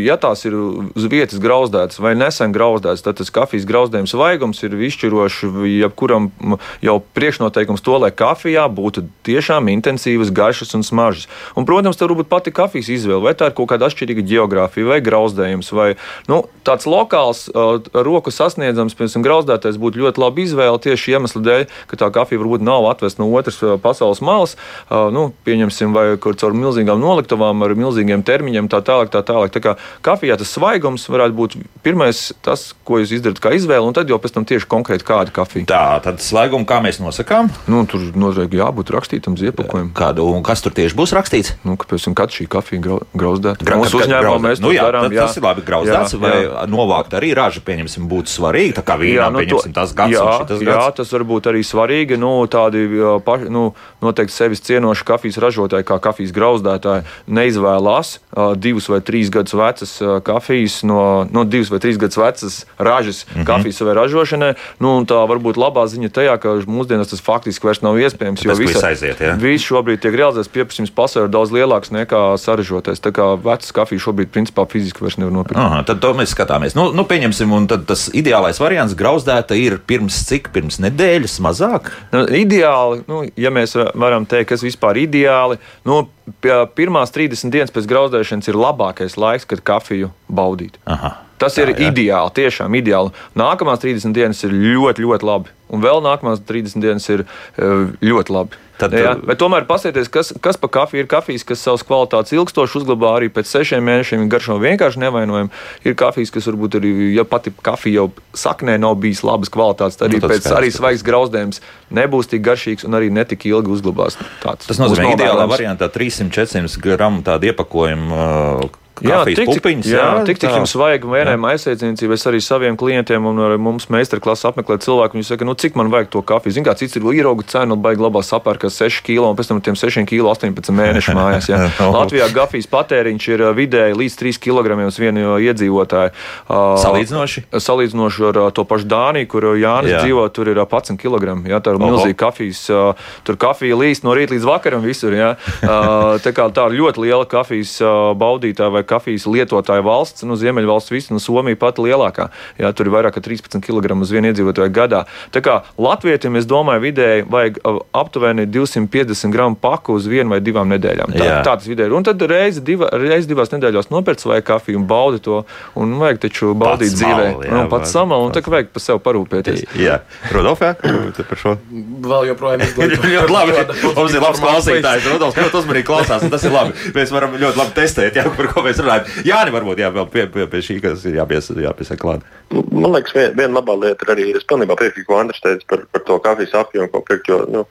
ja tās ir uz vietas grauzdētas vai nesen grauzdētas, tad tas kafijas grauzdējums vaigums ir izšķirošs jebkuram jau priekšnoteikums to, lai kafijā būtu tiešām intensīvi intensīvas, gaišas un smaržas. Un, protams, tur varbūt pati kafijas izvēle, vai tā ir kaut kāda atšķirīga geogrāfija, vai grauzdējums, vai nu, tāds lokāls, uh, roku sasniedzams, piemēram, grauzdētais būtu ļoti laba izvēle tieši iemesla dēļ, ka tā kafija varbūt nav atvesta no otras uh, pasaules malas, uh, nu, pieņemsim, vai kur caur milzīgām noliktavām ar milzīgiem termiņiem, tā tālāk. Tā tālāk. Tā kā kafijā tas svaigums varētu būt pirmais, tas, ko jūs izdarat kā izvēle, un tad jau pēc tam tieši konkrēti kāda kafija. Tā, tad svaigumu kā mēs nosakām? Nu, tur noteikti jābūt rakstītam ziepakojumam. Kādu, un kas tur tieši būs rakstīts? Nu, kāpēc un kad šī kafija grau, grauzdēta? Gra Mūsu uzņēmumā mēs nu, jā, darām, jā. Tas ir labi grauzdēts, jā, vai jā. novākt arī raža, pieņemsim, būtu svarīgi. Tā kā vīnā, jā, nu, pieņemsim, tas gads jā, un šitas gads. Jā, tas var būt arī svarīgi. Nu, tādi paši, nu, noteikti sevis cienoši kafijas ražotāji, kā kafijas grauzdētāji, neizvēlās uh, divus vai trīs gadus vecas uh, kafijas no, no divas vai trīs gadus vecas ražas mm -hmm. kafijas savai ražošanai. Nu, tā varbūt labā ziņa tajā, ka mūsdienās tas faktiski vairs nav iespējams. Jo viss aiziet. Ja? Viss šobrīd tiek realizēts, pieprasījums pasaulē ir daudz lielāks nekā sarežotais. Tā kā vecas kafijas šobrīd principā fiziski vairs nevar nopirkt. Aha, tad to mēs skatāmies. Nu, nu, pieņemsim, un tas ideālais variants grauzdēta ir pirms cik, pirms nedēļas mazāk? Nu, ideāli, nu, ja mēs varam teikt, kas vispār ideāli, nu, pirmās 30 dienas pēc grauzdēšanas ir labākais laiks, kad kafiju baudīt. Aha. Tas tā, ir jā. ideāli, tiešām ideāli. Nākamās 30 dienas ir ļoti, ļoti labi. Un vēl nākamās 30 dienas ir ļoti labi. Tad, jā, bet tomēr paskatieties, kas, kas pa kafiju ir kafijas, kas savas kvalitātes ilgstoši uzglabā arī pēc sešiem mēnešiem. Garšo vienkārši nevainojami. Ir kafijas, kas varbūt arī, ja pati kafija jau saknē nav bijis labas kvalitātes, tad arī nu, pēc arī svaigs grauzdējums nebūs tik garšīgs un arī netik ilgi uzglabās. Tāds, Tas nozīmē, ka ideālā variantā 300-400 gramu tādu iepakojumu Jā, tik, pupiņas, jā, jā, tik, tik jums vajag vienai aizsardzniecībai. Es arī saviem klientiem un mums meistarklases apmeklēt cilvēku. Viņi saka, nu, cik man vajag to kafiju. Ziniet, kā cits ir ierauga cenu, baigi labā sapērka 6 kg un pēc tam tiem 6 kg 18 mēnešu mājās. Jā. Latvijā kafijas patēriņš ir vidēji līdz 3 kg uz vienu iedzīvotāju. Salīdzinoši? Salīdzinoši ar to pašu Dāniju, kur Jānis jā. dzīvo, tur ir 11 kg. Jā, tā ir milzīga kafijas. Tur kafija līst no rīta līdz vakaram visur. Jā. Tā kā tā ir ļoti liela kafijas baudītāja vai kafijas lietotāju valsts, nu, Ziemeļvalsts visu, nu, Somija pati lielākā. Jā, tur ir vairāk kā 13 kg uz vienu iedzīvotāju gadā. Tā kā Latvijam, es domāju, vidēji vajag aptuveni 250 gramu paku uz vienu vai divām nedēļām. Tā, tā tas vidēji ir. Un tad reizi, diva, reizi divās nedēļās nopērts vai kafiju un baudi to. Un vajag taču baudīt pats dzīvē. Mal, jā, nu, pats samalu, un tā kā vajag par sevi parūpēties. Jā, Rudolf, jā, par šo. Vēl joprojām izglītot. ļoti labi. Mums ir labs klausītājs. Rudolf ļoti uzmanīgi klausās, un tas ir labi. Mēs varam ļoti labi testēt, jā, par ko mēs mēs runājam. Jā, ne varbūt jā, pie, pie, pie šī, kas ir jāpies, jāpiesaka klāt. Man liekas, viena vien labā lieta ir arī, es pilnībā piekrītu, ko Andris teica par, par to kafijas apjomu, ko pirkt, jo nu,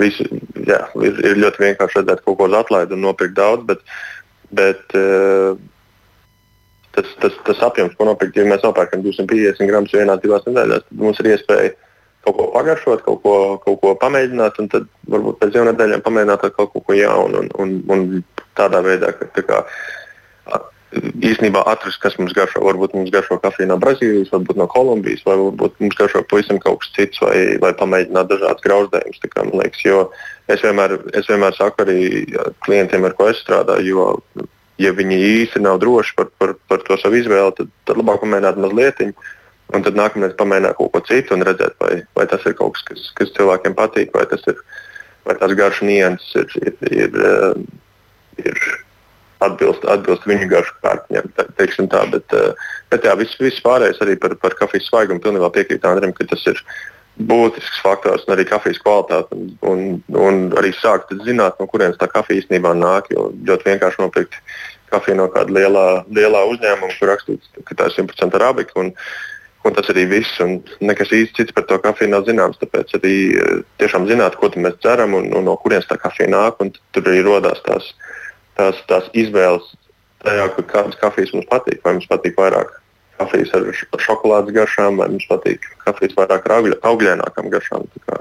visu, jā, ir, ir ļoti vienkārši redzēt kaut ko uz atlaidu un nopirkt daudz, bet, bet uh, tas, tas, tas apjoms, ko nopirkt, ja mēs nopērkam 250 gramus vienā divās nedēļās, tad mums ir iespēja kaut ko pagaršot, kaut ko, kaut ko pamēģināt, un tad varbūt pēc divām nedēļām pamēģināt kaut ko jaunu. Un, un, un tādā veidā, ka kā, īstenībā atrast, kas mums garšo. Varbūt mums garšo kafija no Brazīlijas, varbūt no Kolumbijas, vai varbūt mums garšo pavisam kaut kas cits, vai, vai pamēģināt dažādas grauzdējumus. Liekas, jo es vienmēr, es vienmēr saku arī klientiem, ar ko es strādāju, jo, ja viņi īsti nav droši par, par, par to savu izvēli, tad, tad labāk pamēģināt mazliet. Un tad nākamreiz pamēģināt kaut ko citu un redzēt, vai, vai tas ir kaut kas, kas, kas cilvēkiem patīk, vai tas ir, vai tās garšu nianses ir, ir, ir, ir, ir atbilst, atbilst viņu garšu kārtiņām. Te, tā, bet, eh, bet jā, viss, viss pārējais arī par, par kafijas svaigumu pilnībā piekrīt Andriem, ka tas ir būtisks faktors un arī kafijas kvalitāte. Un, un, un arī sākt zināt, no kurienes tā kafija īstenībā nāk. Jo ļoti vienkārši nopirkt kafiju no kāda lielā, lielā uzņēmuma, kur rakstīts, ka tā ir 100% arabika. Un, un tas arī viss. Un nekas īsti cits par to kafiju nav zināms. Tāpēc arī eh, tiešām zināt, ko mēs ceram un, un no kurienes tā kafija nāk. Tur arī radās tās tās, tās izvēles tajā, kādas kafijas mums patīk. Vai mums patīk vairāk kafijas ar, šokolādes garšām, vai mums patīk kafijas vairāk ar augļa, augļainākām garšām. Kā,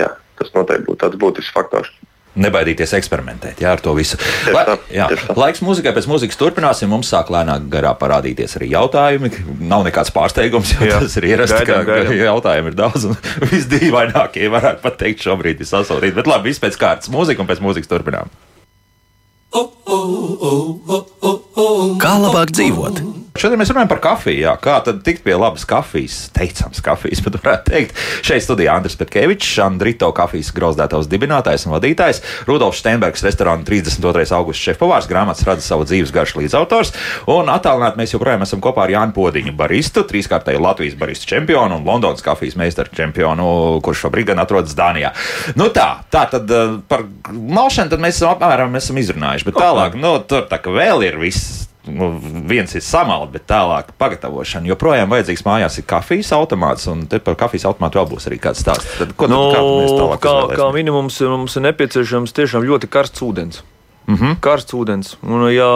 jā, tas noteikti būtu tāds būtisks faktors. Nebaidīties eksperimentēt jā, ar to visu. La, jā, laiks mūzikai, pēc mūzikas turpināsim. Mums sāk lēnāk garā parādīties arī jautājumi. Nav nekāds pārsteigums, jo jā. tas ir ierasts, ka jautājumu ir daudz. Un visdīvainākie varētu pat teikt šobrīd ir sasodīti. Bet labi, viss pēc kārtas mūzika un pēc mūzikas turpinām. Kā labāk dzīvot? Šodien mēs runājam par kafiju. Jā. Kā tad tikt pie labas kafijas, teicams, kafijas, bet varētu teikt, šeit studijā Andris Petkevičs, Andrito kafijas grauzdētājs dibinātājs un vadītājs, Rudolfs Steinbergs, restorāna 32. augusts šefpavārs, grāmatas rada savu dzīves garšu līdzautors, un attālināti mēs joprojām esam kopā ar Jānu Podiņu, baristu, trīskārtēju Latvijas baristu čempionu un Londonas kafijas meistaru čempionu, kurš šobrīd gan atrodas Dānijā. Nu tā, tā tad eh, par malšanu tad mēs esam apmēram esam izrunājuši, bet tālāk, nu, tur tā kā vēl ir viss nu, viens ir samalt, bet tālāk pagatavošana. Joprojām vajadzīgs mājās ir kafijas automāts, un te par kafijas automātu vēl būs arī kāds stāsts. Tad, ko, nu, tad, kā, kā minimums mums ir nepieciešams tiešām ļoti karsts ūdens. Mm -hmm. Karsts ūdens. Un, ja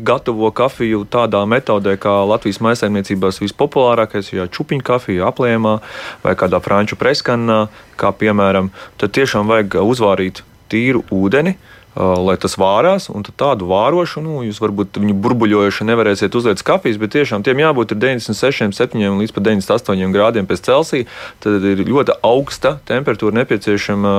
gatavo kafiju tādā metodē, kā Latvijas maisaimniecībās vispopulārākais, ja čūpiņu kafija aplējumā vai kādā franču preskanā, kā piemēram, tad tiešām vajag uzvārīt tīru ūdeni, uh, lai tas vārās, un tādu vārošu, nu, jūs varbūt viņu burbuļojuši nevarēsiet uzliekt kafijas, bet tiešām tiem jābūt 96, 7 līdz pat 98 grādiem pēc Celsija. Tad ir ļoti augsta temperatūra nepieciešama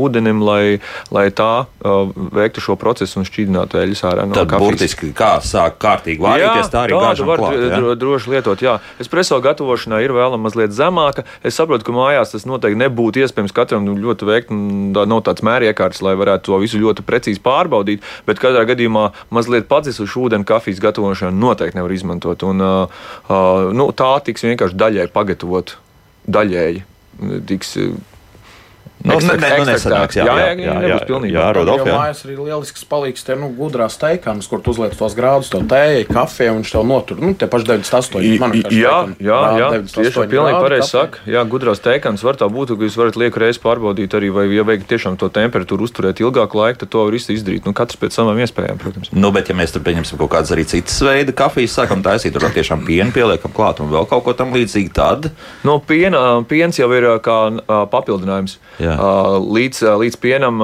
ūdenim, lai, lai tā uh, veiktu šo procesu un šķīdinātu eļļas ārā no Tad kafijas. burtiski kā sāk kārtīgi vārīties, tā arī gāžam var klāt, ja? droši lietot, jā. Espreso gatavošanā ir vēlama mazliet zemāka. Es saprotu, ka mājās tas noteikti nebūtu iespējams katram ļoti veikt, un tā nav tāds mēriekārts, lai varētu to visu ļoti precīzi pārbaudīt, bet katrā gadījumā mazliet padzisušu ūdeni kafijas gatavošanu noteikti nevar izmantot. Un, uh, uh, nu, tā tiks vienkārši daļai pagatavot daļēji. Tiks, Nu, ne, ne, nu nesanāks, jā, jā, jā, jā, jā, jā, jā, Rodolf, jā. Mājas arī lielisks palīgs te, nu, gudrās teikams, kur tu uzliec tos grādus, to tēju, kafiju, un viņš tev notur, nu, te paši 98. Man, jā, teikam, jā, jā, tieši pilnīgi pareizi saka. Jā, gudrās teikams var tā būt, ka jūs varat lieku reizi pārbaudīt arī, vai, ja vajag tiešām to temperatūru uzturēt ilgāku laiku, tad to var izdarīt. Nu, katrs pēc savām iespējām, protams. Nu, bet ja mēs tur pieņemsim kaut kādas arī citas veida kafijas, sākam taisīt, tur tiešām pienu pieliekam klāt un vēl kaut ko tam līdzīgu, tad. No piena, piens jau ir kā papildinājums. Jā. Līdz līdz, līdz pienam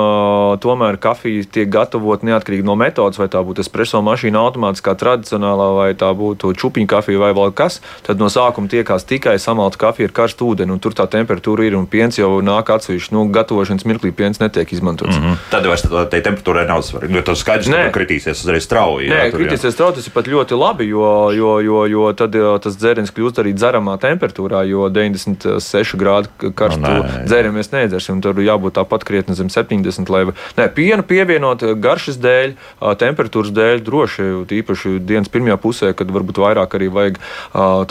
tomēr kafija tiek gatavot neatkarīgi no metodas, vai tā būtu espreso mašīna automātiskā tradicionālā, vai tā būtu čupiņa kafija vai vēl kas. Tad no sākuma tiekās tikai samalta kafija ar karstu ūdeni, un tur tā temperatūra ir un piens jau nāk atsevišķi. Nu, gatavošanas mirklī piens netiek izmantots. Mm -hmm. Tad vairs tai temperatūrai nav svarīgi. Jo tas skaidrs, ka kritīsies uzreiz strauji. Nē, jā, tur, kritīsies strauji tas ir pat ļoti labi, jo, jo, jo, jo tad tas dzēriens kļūst arī dzeramā temperatūrā, jo 96 grādu karstu no, nu, dzērienu mēs needzersim. Tur jābūt tāpat pat krietni zem 70. Lai, nē, pienu pievienot garšas dēļ, temperatūras dēļ, droši, īpaši dienas pirmajā pusē, kad varbūt vairāk arī vajag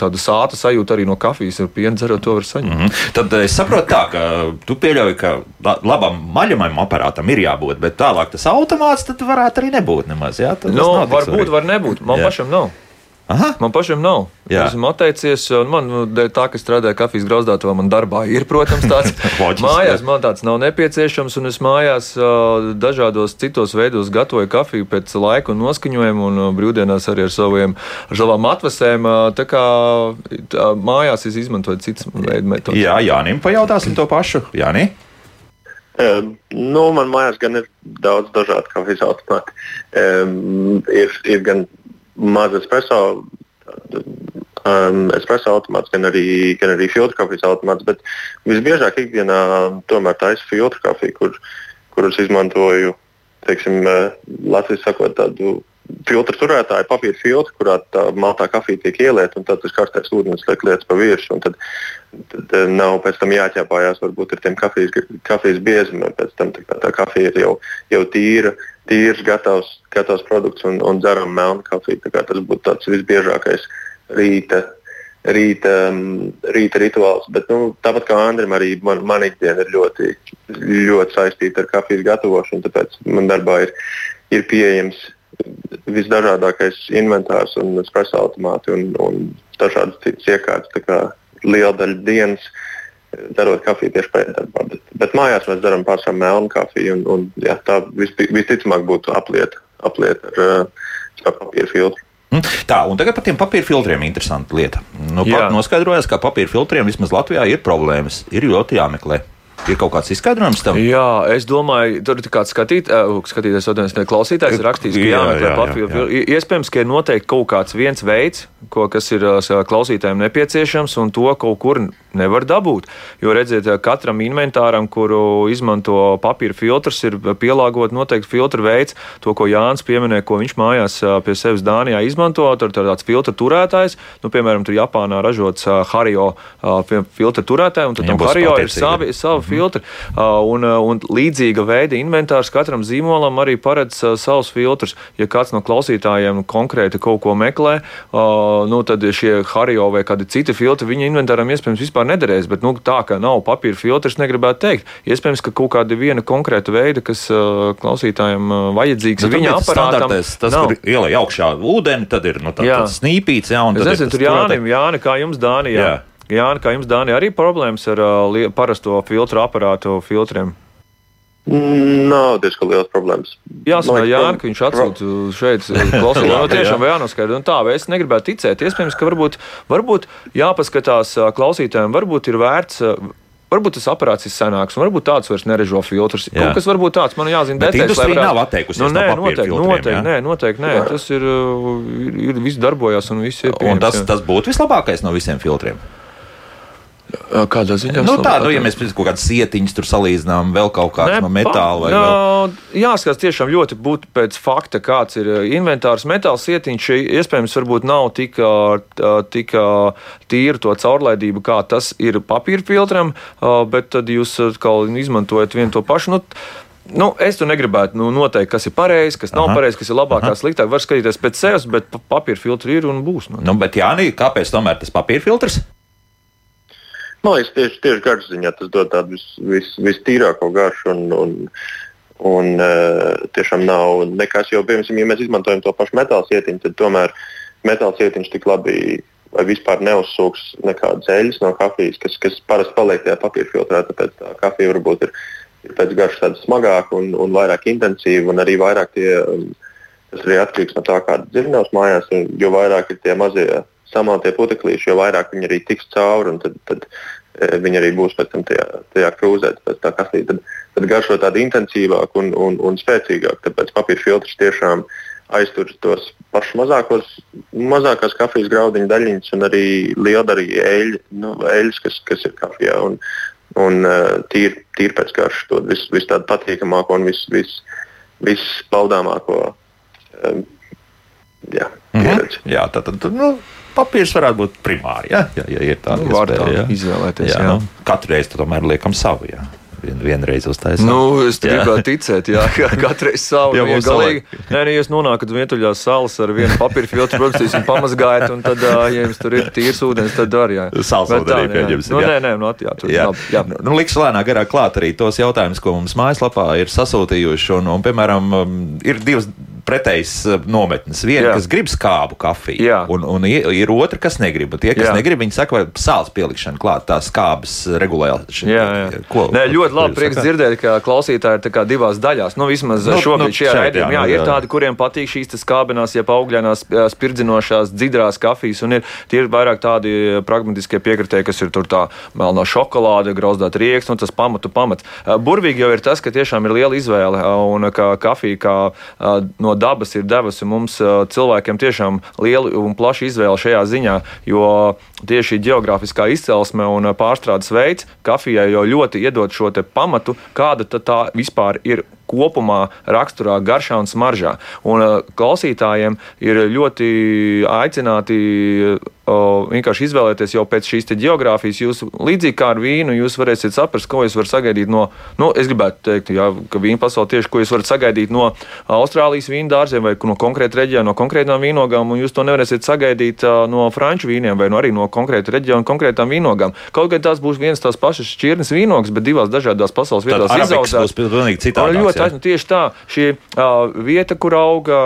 tādu sāta sajūtu arī no kafijas ar pienu dzerot, to var saņemt. Mm -hmm. Tad es saprotu tā, ka tu pieļauj, ka labam maļamajam aparātam ir jābūt, bet tālāk tas automāts tad varētu arī nebūt nemaz. Jā, no, nu, varbūt, var nebūt. Man jā. pašam nav. Aha. Man pašam nav. Jā. Esmu atteicies, un man nu, tā, ka strādāju kafijas grauzdātavā, man darbā ir, protams, tāds. mājās man tāds nav nepieciešams, un es mājās dažādos citos veidos gatavoju kafiju pēc laika un noskaņojuma, un brīvdienās arī ar, saviem, savām atvasēm. Tā kā tā, mājās es izmantoju citas veidu metodas. Jā, Jānim pajautāsim to pašu. Jāni? Um, nu, man mājās gan ir daudz dažādu kafijas automātu. Um, ir, ir gan maza espreso, um, espreso automāts, gan arī, gan arī filtra kafijas automāts. Bet visbiežāk ikdienā tomēr ir filtra kafija, kur, kurus izmantoju teiksim, uh, Latvijas sakot, tādu filtru turētāju, papīra filtru, kurā tā maltā kafija tiek ielieta, un tad tas karstais ūdens liek lietas pa virsmu. Tad, tad uh, nav pēc tam jāķēpājās varbūt ar tiem kafijas, kafijas biezumiem. Pēc tam tā, tā kafija ir jau, jau tīra tīrs, gatavs, gatavs produkts un, un dzeram melnu kafiju. Tas būtu tāds visbiežākais rīta, rīta, um, rīta rituāls. Bet, nu, tāpat kā Andrim, arī man, man ikdiena ir ļoti, ļoti saistīta ar kafijas gatavošanu. Tāpēc man darbā ir, ir pieejams visdažādākais inventārs un espreso automāti un, un dažādas citas iekārtas. Liela daļa dienas darot kafiju tieši pēdējā. Bet, bet mājās mēs darām pašam melnu kafiju. Un, un, jā, tā vis, visticamāk būtu aplieta apliet ar, uh, papīra filtru. Hm? Tā, un tagad par tiem papīra filtriem ir interesanta lieta. Nu, noskaidrojās, ka papīra filtriem vismaz Latvijā ir problēmas. Ir ļoti jāmeklē. Ir kaut kāds izskaidrojums tam? Jā, es domāju, tur ir kāds skatīt, uh, skatītājs, atvainojiet, klausītājs ir rakstījis, ka jāmeklē papildu. Iespējams, ka ir noteikti kaut kāds viens veids, ko, kas ir uh, klausītājiem nepieciešams, un to kaut kur nevar dabūt. Jo, redziet, katram inventāram, kuru izmanto papīra filtrs, ir pielāgot noteikti filtra veids. To, ko Jānis pieminēja, ko viņš mājās pie sevis Dānijā izmanto, tur ir tāds filtra turētājs. Nu, piemēram, tur Japānā ražots Hario filtra turētāji, un tad tam Hario ir savi, savi filtri. Un, un līdzīga veida inventārs katram zīmolam arī paredz savus filtrus. Ja kāds no klausītājiem konkrēti kaut ko meklē, nu, tad šie Hario vai kādi citi filtri viņa inventāram iespējams vispār nederēs. Bet nu, tā kā nav papīra filtrs, negribētu teikt. Iespējams, ka kaut kāda viena konkrēta veida, kas klausītājiem vajadzīgs, nu, viņa aparātam. Tas, nav. kur ielai augšā ūdeni, tad ir nu, tā, tāds snīpīts. Jā, es nezinu, tur Jānim, Jāni, kā jums Dānijā. Jā. Jā, kā jums, Dāni, arī problēmas ar uh, parasto filtru aparātu filtriem? Nav diezgan liels problēmas. Jāsaka, Jānis, ka viņš atsūta šeit klausīties. no tiešām jānoskaidro. Un tā, es negribētu ticēt. Iespējams, ka varbūt, varbūt jāpaskatās klausītājiem, varbūt ir vērts. Varbūt tas aparāts ir senāks, un varbūt tāds vairs neražo filtrus. Jā. Kaut kas varbūt tāds man jāzina. Bet detaļas, industrija varētu... nav atteikusies nu, nē, no noteikti, noteikti, jā? nē, noteikti, nē. Tas ir, ir, ir viss darbojas un viss ir pieejams. Un tas, jā. tas būtu vislabākais no visiem filtriem. Kādā ziņā? Nu, tā, nu, ja mēs kaut kādas sietiņas tur salīdzinām, vēl kaut kādas no metāla vai jā, vēl... Jāskatās tiešām ļoti būtu pēc fakta, kāds ir inventārs. Metāla sietiņš iespējams varbūt nav tik, tik tīra to caurlaidību, kā tas ir papīra filtram, bet tad jūs izmantojat vienu to pašu. Nu, Nu, es tur negribētu nu, noteikt, kas ir pareizi, kas nav pareizi, kas ir labāk, kas sliktāk. Var skatīties pēc sevis, bet papīra filtri ir un būs. Nu, nu bet, Jānis, kāpēc tomēr tas papīra filtrs? Man liekas, tieši, tieši garš ziņā tas dod tādu vis, vis, vistīrāko garšu. Un, un, un, uh, tiešām nav nekas, jo, piemēram, ja mēs izmantojam to pašu metāla sietiņu, tad tomēr metāla sietiņš tik labi vai vispār neuzsūks nekādas eļļas no kafijas, kas, kas parasti paliek tajā papīra filtrā. Tāpēc tā kafija varbūt ir, ir pēc garšas tāda smagāka un, un vairāk intensīva, un arī vairāk tie, tas arī atkarīgs no tā, kāda dzirnavas mājās, un jo vairāk ir tie mazie samaltie puteklīši, jo vairāk viņi arī tiks cauri. Tad, tad e, viņi arī būs pēc tam tajā, tajā krūzē, pēc tā kastī. Tad, tad garšo tādu intensīvāku un, un, un spēcīgāku. Tāpēc papīra filtrs tiešām aiztur tos pašus mazākos, mazākās kafijas graudiņu daļiņas un arī lieldarīju eļļu, nu, eļļas, kas, kas ir kafijā. Un, un uh, tīri tīr pēc garšas to visu vis tādu patīkamāko un visbaudāmāko. Vis, vis um, jā, mm -hmm. jā, tā tad. Nu papīrs varētu būt primāri. Ja, ja, ja ir tāda nu, iespēja, tā ja. izvēlēties. Jā, jā. Nu, katru reizi tomēr liekam savu. Jā. Vien, vienreiz uztaisīt. Nu, es gribētu ticēt, jā, ka katrai savu jau ja galīgi. Nē, nē, jūs nonākat vientuļās salas ar vienu papīra filtru, protams, jūs pamazgājat, un tad, ja jums tur ir tīrs ūdens, tad arī, jā. Sāls arī pieņemsim. Nu, nē, nē, nu, jā, tur, jā. Labi, jā. Nu, nu, liks lēnā garā klāt arī tos jautājumus, ko mums mājaslapā ir sasūtījuši, un, un piemēram, um, ir divas pretējas nometnes. Viena, Jā. kas grib skābu kafiju, Jā. un, un ir otra, kas negrib. Tie, kas Jā. negrib, viņi saka, vai sāls pielikšana klāt, tā skābes regulēšana. Jā, jā. Ko, Nē, ļoti labi prieks saka? dzirdēt, ka klausītāji ir divās daļās. Nu, vismaz nu, šobrīd nu, šajā raidījumā. Jā, jā, ir tādi, kuriem patīk šīs skābenās, ja augļainās, spirdzinošās, dzidrās kafijas, un ir, tie ir vairāk tādi pragmatiskie piekritēji, kas ir tur tā melnā šokolāde, grauzdāt rieks, un tas pamatu pamats. Burvīgi jau ir tas, ka tiešām ir liela izvēle, un ka kafija kā no dabas ir devusi mums cilvēkiem tiešām lielu un plašu izvēli šajā ziņā, jo tieši geogrāfiskā izcelsme un pārstrādes veids kafijai jau ļoti iedod šo pamatu, kāda tā vispār ir kopumā raksturā, garšā un smaržā. Un uh, klausītājiem ir ļoti aicināti uh, vienkārši izvēlēties jau pēc šīs geogrāfijas. Jūs līdzīgi kā ar vīnu, jūs varēsiet saprast, ko jūs varat sagaidīt no, nu, es gribētu teikt, jā, ka vīna pasaulē tieši, ko jūs varat sagaidīt no Austrālijas vīnu dārziem vai no konkrēta reģiona, no konkrētām vīnogām, un jūs to nevarēsiet sagaidīt no franču vīniem vai no arī no konkrēta reģiona, konkrētām vīnogām. Kaut gan tās būs vienas tās pašas šķirnes vīnogas, bet divās dažādās pasaules vietās izaudzētas taisnība. Tieši tā, šī uh, vieta, kur auga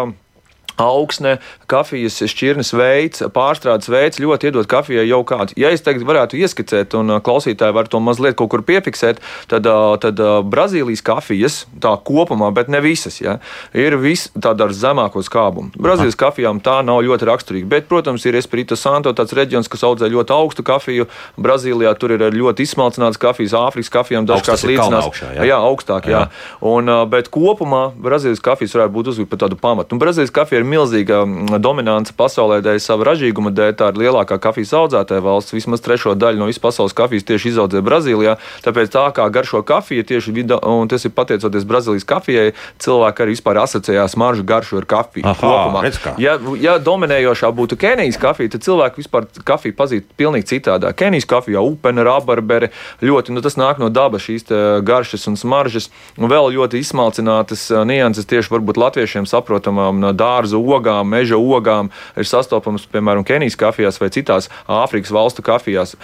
augsne, kafijas šķirnes veids, pārstrādes veids ļoti iedod kafijai jau kāds. Ja es tagad varētu ieskicēt, un klausītāji var to mazliet kaut kur piefiksēt, tad, tad Brazīlijas kafijas tā kopumā, bet ne visas, ja, ir vis, tāda ar zemāko skābumu. Brazīlijas kafijām tā nav ļoti raksturīga, bet, protams, ir Espirito Santo tāds reģions, kas audzē ļoti augstu kafiju. Brazīlijā tur ir ļoti izsmalcināts kafijas, Āfrikas kafijām dažkārt līdzinās. Augšā, jā. jā, augstāk, jā. jā. Un, bet kopumā Brazīlijas kafijas varētu būt uzvilkt par tādu pamatu. Un Brazīlijas kafija ir milzīga mm, dominance pasaulē dēļ sava ražīguma dēļ. Tā ir lielākā kafijas audzētāja valsts. Vismaz trešo daļu no visas pasaules kafijas tieši izaudzē Brazīlijā. Tāpēc tā kā garšo kafija tieši vida, un tas ir pateicoties Brazīlijas kafijai, cilvēki arī vispār asociējās maržu garšu ar kafiju. Aha, ja, ja dominējošā būtu Kenijas kafija, tad cilvēki vispār kafiju pazīst pilnīgi citādā. Kenijas kafija, upene, rabarbere, ļoti, nu, tas nāk no dabas šīs garšas un smaržas, un vēl ļoti izsmalcinātas nianses tieši varbūt latviešiem saprotamām dārzu ogām, meža ogām ir sastopams, piemēram, Kenijas kafijās vai citās Āfrikas valstu kafijās.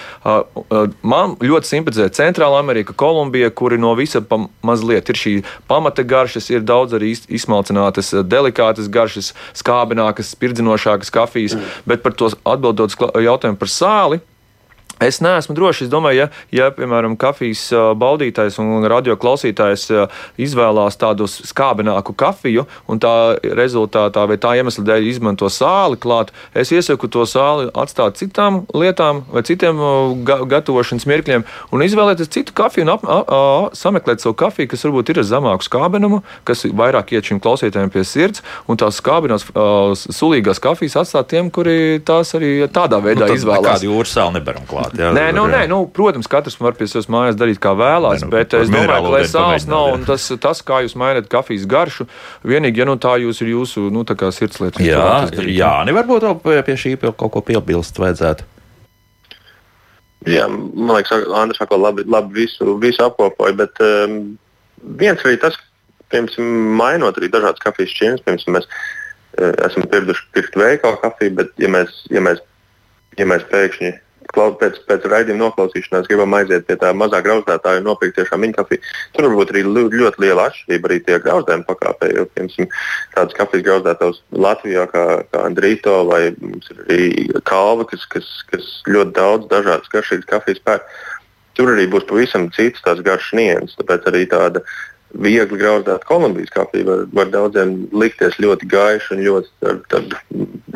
Man ļoti simpatizē Centrāla Amerika, Kolumbija, kuri no visa mazliet ir šī pamata garšas, ir daudz arī izsmalcinātas, delikātas garšas, skābinākas, spirdzinošākas kafijas, mm. bet par to atbildot jautājumu par sāli. Es neesmu drošs. Es domāju, ja, ja piemēram, kafijas baudītājs un radio klausītājs izvēlās tādu skābināku kafiju, un tā rezultātā vai tā iemesla dēļ izmanto sāli klāt, es iesaku to sāli atstāt citām lietām vai citiem ga gatavošanas mirkļiem un izvēlēties citu kafiju un ap, a, a, sameklēt savu kafiju, kas varbūt ir ar zemāku skābenumu, kas vairāk iet šim klausītājiem pie sirds, un tās skābenās, sulīgās kafijas atstāt tiem, kuri tās arī tādā veidā nu, izvēlās. Kādu jūras sāli nebaram klāt klāt. Jā, nē, nu, nē, nu, protams, katrs var pie savas mājas darīt, kā vēlās, nē, nu, bet es domāju, ka lai sāls nav un tas, tas, kā jūs mainat kafijas garšu, vienīgi, ja nu tā jūs ir jūsu nu, sirdslieta. Jā, jā, nevarbūt vēl pie šī kaut ko piebilst vajadzētu. Jā, man liekas, Andris Falks labi, labi visu, visu apkopoja, bet um, viens arī tas, piemēram, mainot arī dažādas kafijas šķirnes, piemēram, mēs uh, esam pieraduši pirkt veikalu kafiju, bet ja mēs, ja mēs, ja mēs pēkšņi pēc, pēc raidījuma noklausīšanās gribam aiziet pie tā mazā grauzdētāja un nopirkt tiešām viņa kafiju. Tur var būt arī ļoti liela atšķirība arī tie grauzdējumi pakāpē. Jo, piemēram, tādas kafijas grauzdētājs Latvijā, kā, kā Andrīto vai arī Kalva, kas, kas, kas ļoti daudz dažādas garšīgas kafijas pērk. Tur arī būs pavisam cits tās garšas nianses. Tāpēc arī tāda viegli grauzdēta Kolumbijas kafija var, var daudziem likties ļoti gaiša un ļoti, ar, ar,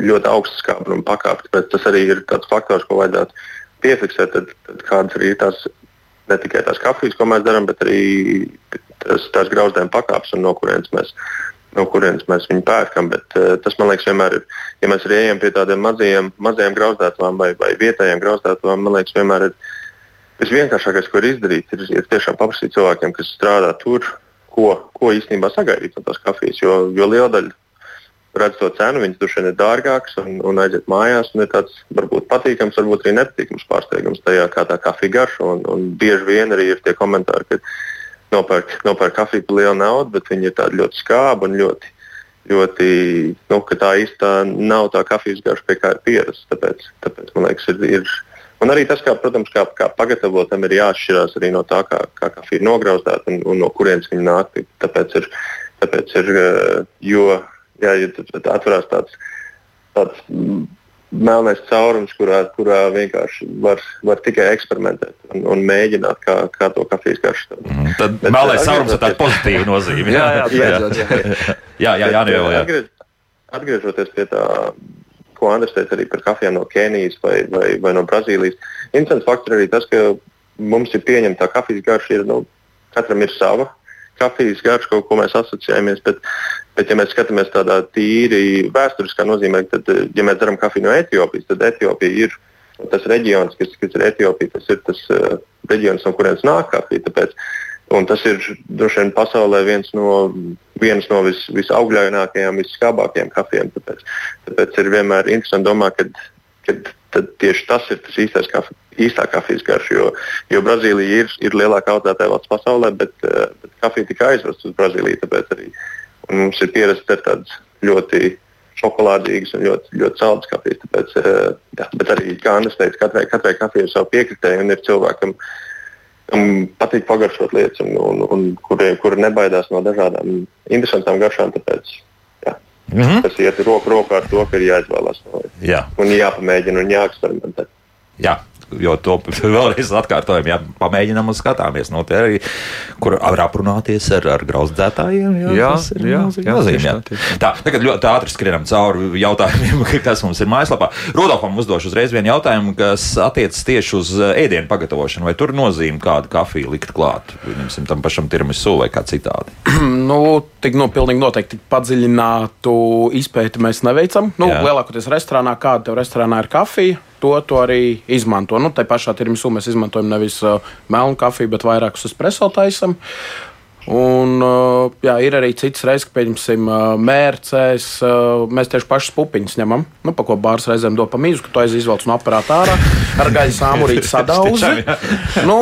ļoti augsta skābuma pakāpe. Tāpēc tas arī ir tāds faktors, ko vajadzētu piefiksēt. Tad, tad kādas arī tās ne tikai tās kafijas, ko mēs darām, bet arī tas, tās grauzdējuma pakāpes un no kurienes mēs. No kurienes mēs viņu pērkam, bet uh, tas man liekas, vienmēr ir. Ja mēs arī ejam pie tādiem mazajiem, mazajiem grauzdētājiem vai, vai vietējiem grauzdētājiem, man liekas, vienmēr ir visvienkāršākais, ko var izdarīt, ir, ir tiešām paprasīt cilvēkiem, kas strādā tur, ko, ko īstenībā sagaidīt no tās kafijas. Jo, jo liela daļa redz to cenu, viņas droši vien ir dārgākas un, un aiziet mājās. Un ir tāds varbūt patīkams, varbūt arī nepatīkams pārsteigums tajā, kā tā kafija garšo. Un, un bieži vien arī ir tie komentāri, ka nopērk, nopērk kafiju par lielu naudu, bet viņi ir tādi ļoti skābi un ļoti. Ļoti, nu, tā īstenībā nav tā kafijas garša, pie kā ir pierasts. Tāpēc, tāpēc man liekas, ir, ir Un arī tas, kā, protams, kā, kā pagatavotam, ir jāatšķirās arī no tā, kā, kā kafija ir nograuzdēta un, un no kurienes viņa nāk. Tāpēc ir, tāpēc ir jo, jā, ja atverās tāds, tāds melnais caurums, kurā, kurā vienkārši var, var tikai eksperimentēt un, un mēģināt, kā, kā to kafijas garšu. Mm, tad Bet, melnais caurums ir tāds pozitīvs nozīme. Jā, jā, jā, jā, jā, jā, jā, jā, jā, jā. Atgriež, atgriežoties pie tā, ko Andris teica arī par kafijām no Kenijas vai, vai, vai no Brazīlijas. Interesants fakts ir arī tas, ka mums ir pieņemta kafijas garša, ir, nu, katram ir sava kafijas garša, ko, ko mēs asociējamies. Bet, Bet, ja mēs skatāmies tādā tīri vēsturiskā nozīmē, tad, ja mēs dzeram kafiju no Etiopijas, tad Etiopija ir tas reģions, kas, kas ir Etiopija, tas ir tas uh, reģions, no kurienes nāk kafija. Tāpēc, un tas ir droši vien pasaulē viens no, viens no vis, visaugļainākajiem, visskābākajiem kafijiem. Tāpēc, tāpēc ir vienmēr interesanti domāt, ka tieši tas ir tas īstais kafe, īstā kafijas garša. Jo, jo Brazīlija ir, ir lielākā audzētāja valsts pasaulē, bet, uh, bet kafija tika aizvesta uz Brazīliju. Tāpēc arī Mums ir pieredze ar tādas ļoti šokolādīgas un ļoti, ļoti saldas kafijas. Tāpēc, eh, jā, bet arī, kā Anna teica, katrai, katrai kafijai ir savu piekritēju un ir cilvēkam, kam patīk pagaršot lietas, un, un, un kuri, kuri nebaidās no dažādām interesantām garšām. Tāpēc, jā, mm -hmm. Tas iet roku rokā ar to, ka ir jāizvēlās no jā. un jāpamēģina un jāeksperimentē. Jā, jo to vēlreiz atkārtojam, ja pamēģinām un skatāmies. No te arī, kur var aprunāties ar, ar grauzdētājiem. Jā, jā, tas ir jā, jā, nozīme, jā. Tā, tagad ļoti ātri skrienam cauri jautājumiem, kas mums ir mājaslapā. Rodolfam uzdošu uzreiz vienu jautājumu, kas attiecas tieši uz eh, ēdienu pagatavošanu. Vai tur nozīme kādu kafiju likt klāt? Viņam tam pašam tiramisu vai kā citādi? nu, tik nu, pilnīgi noteikti padziļinātu izpēti mēs neveicam. Nu, lielākoties restorānā, kāda tev restorānā ir kafija, to, to arī izmanto. Nu, tā pašā tirmisū mēs izmantojam nevis uh, melnu kafiju, bet vairākus espreso taisam. Un, uh, jā, ir arī cits reizes, ka, pieņemsim, uh, mērcēs, uh, mēs tieši pašas pupiņas ņemam, nu, pa ko bārs reizēm do pa mīzu, ka tu aiz izvelc no aparāta ārā ar gaļas āmurīti sadauzi. nu,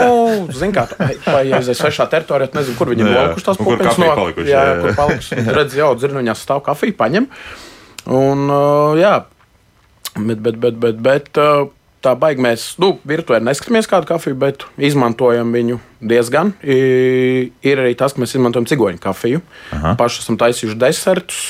zin kā, aizies svešā teritorijā, nezinu, kur viņi ir nolikuši tās pupiņas. No, palikuši, jā, jā, kur palikuši. Redz, jau dzirnuņās stāv kafija, paņem. Un, jā, Bet, bet, bet, bet, bet tā baigi mēs nu, virtuāli neskatāmies kādu kafiju, bet izmantojam viņu diezgan. Ir arī tas, ka mēs izmantojam cigoņu kafiju. Aha. Paši esam taisījuši desertus,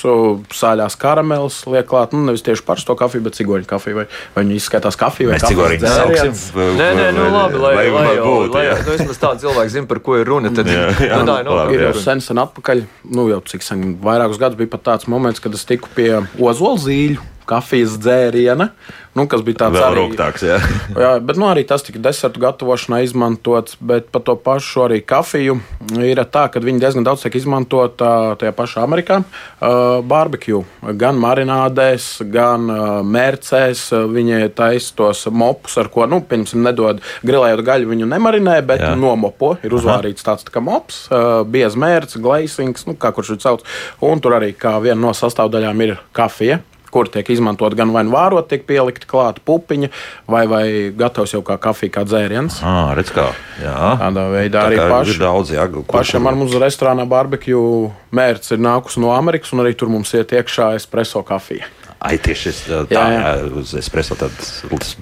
sāļās karameles, liek klāt, nu, nevis tieši parasto kafiju, bet cigoņu kafiju. Vai, vai viņi izskatās kafiju vai mēs cigoriņu sauksim? Nē, nē, nu labi, lai, lai, lai, būt, lai, lai, nu, vismaz tāds cilvēks zina, par ko ir runa. Tad, jā, jā, nu, tā ir no, ir jau sen, sen atpakaļ, nu jau cik sen, vairākus gadus bija pat tāds moments, kad es tiku pie ozolzīļu kafijas dzēriena. Nu, kas bija tāds arī rūktāks. Jā. jā, bet nu, arī tas tika desertu gatavošanā izmantots. Bet par to pašu arī kafiju ir tā, ka viņi diezgan daudz tiek izmantota tajā pašā Amerikā. Uh, barbecue gan marinādēs, gan uh, mērcēs. Viņi taisa tos mopus, ar ko, nu, piemēram, nedod grilējot gaļu, viņu nemarinē, bet jā. nomopo. Ir uzvārīts tāds tā kā mops, uh, biez mērts, glazings, nu, kā kurš ir sauc. Un tur arī kā viena no sastāvdaļām ir kafija kur tiek izmantot gan vai nu vārot, tiek pielikta klāta pupiņa, vai, vai gatavs jau kā kafija, kā dzēriens. Ah, redz kā. Jā. Tādā veidā tā arī paši, daudz, jā, kur, pašam ar mums restorānā barbecue mērķis ir nākus no Amerikas, un arī tur mums iet iekšā espreso kafija. Ai, tieši tā, jā, jā. uz espreso tad,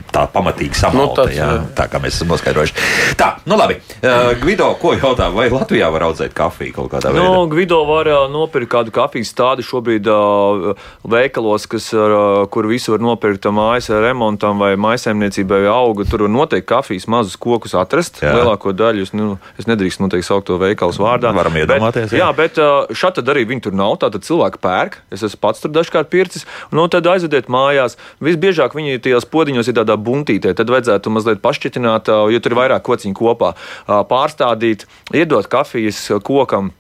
tā pamatīgi samalta, nu, tad, jā, tā kā mēs esam noskaidrojuši. Tā, nu labi. Uh, Gvido, ko jautā, vai Latvijā var audzēt kafiju kaut kādā veidā? Nu, Gvido var uh, nopirkt kādu kafijas tādu šobrīd uh, veikalos, kas, uh, kur visu var nopirkt mājas remontam vai maisaimniecībai vai auga. Tur var noteikti kafijas mazus kokus atrast. Jā. Lielāko daļu es, nu, es nedrīkst noteikti saukt to veikalu vārdā. Varam iedomāties. Bet, jā. jā, bet uh, šādi arī viņi tur nav. Tātad cilvēki pērk. Es esmu pats tur dažkārt pircis. Un, nu, tad aizvediet mājās. Visbiežāk viņi tajos podiņos ir tādā buntītē. Tad vajadzētu mazliet pašķitināt, jo tur ir vairāk kociņu kopā. Pārstādīt, iedot kafijas kokam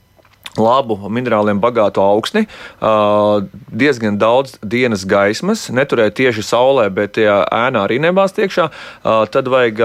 labu minerāliem bagātu augsni, diezgan daudz dienas gaismas, neturēt tieši saulē, bet ja ēnā arī nebāzt iekšā. Tad vajag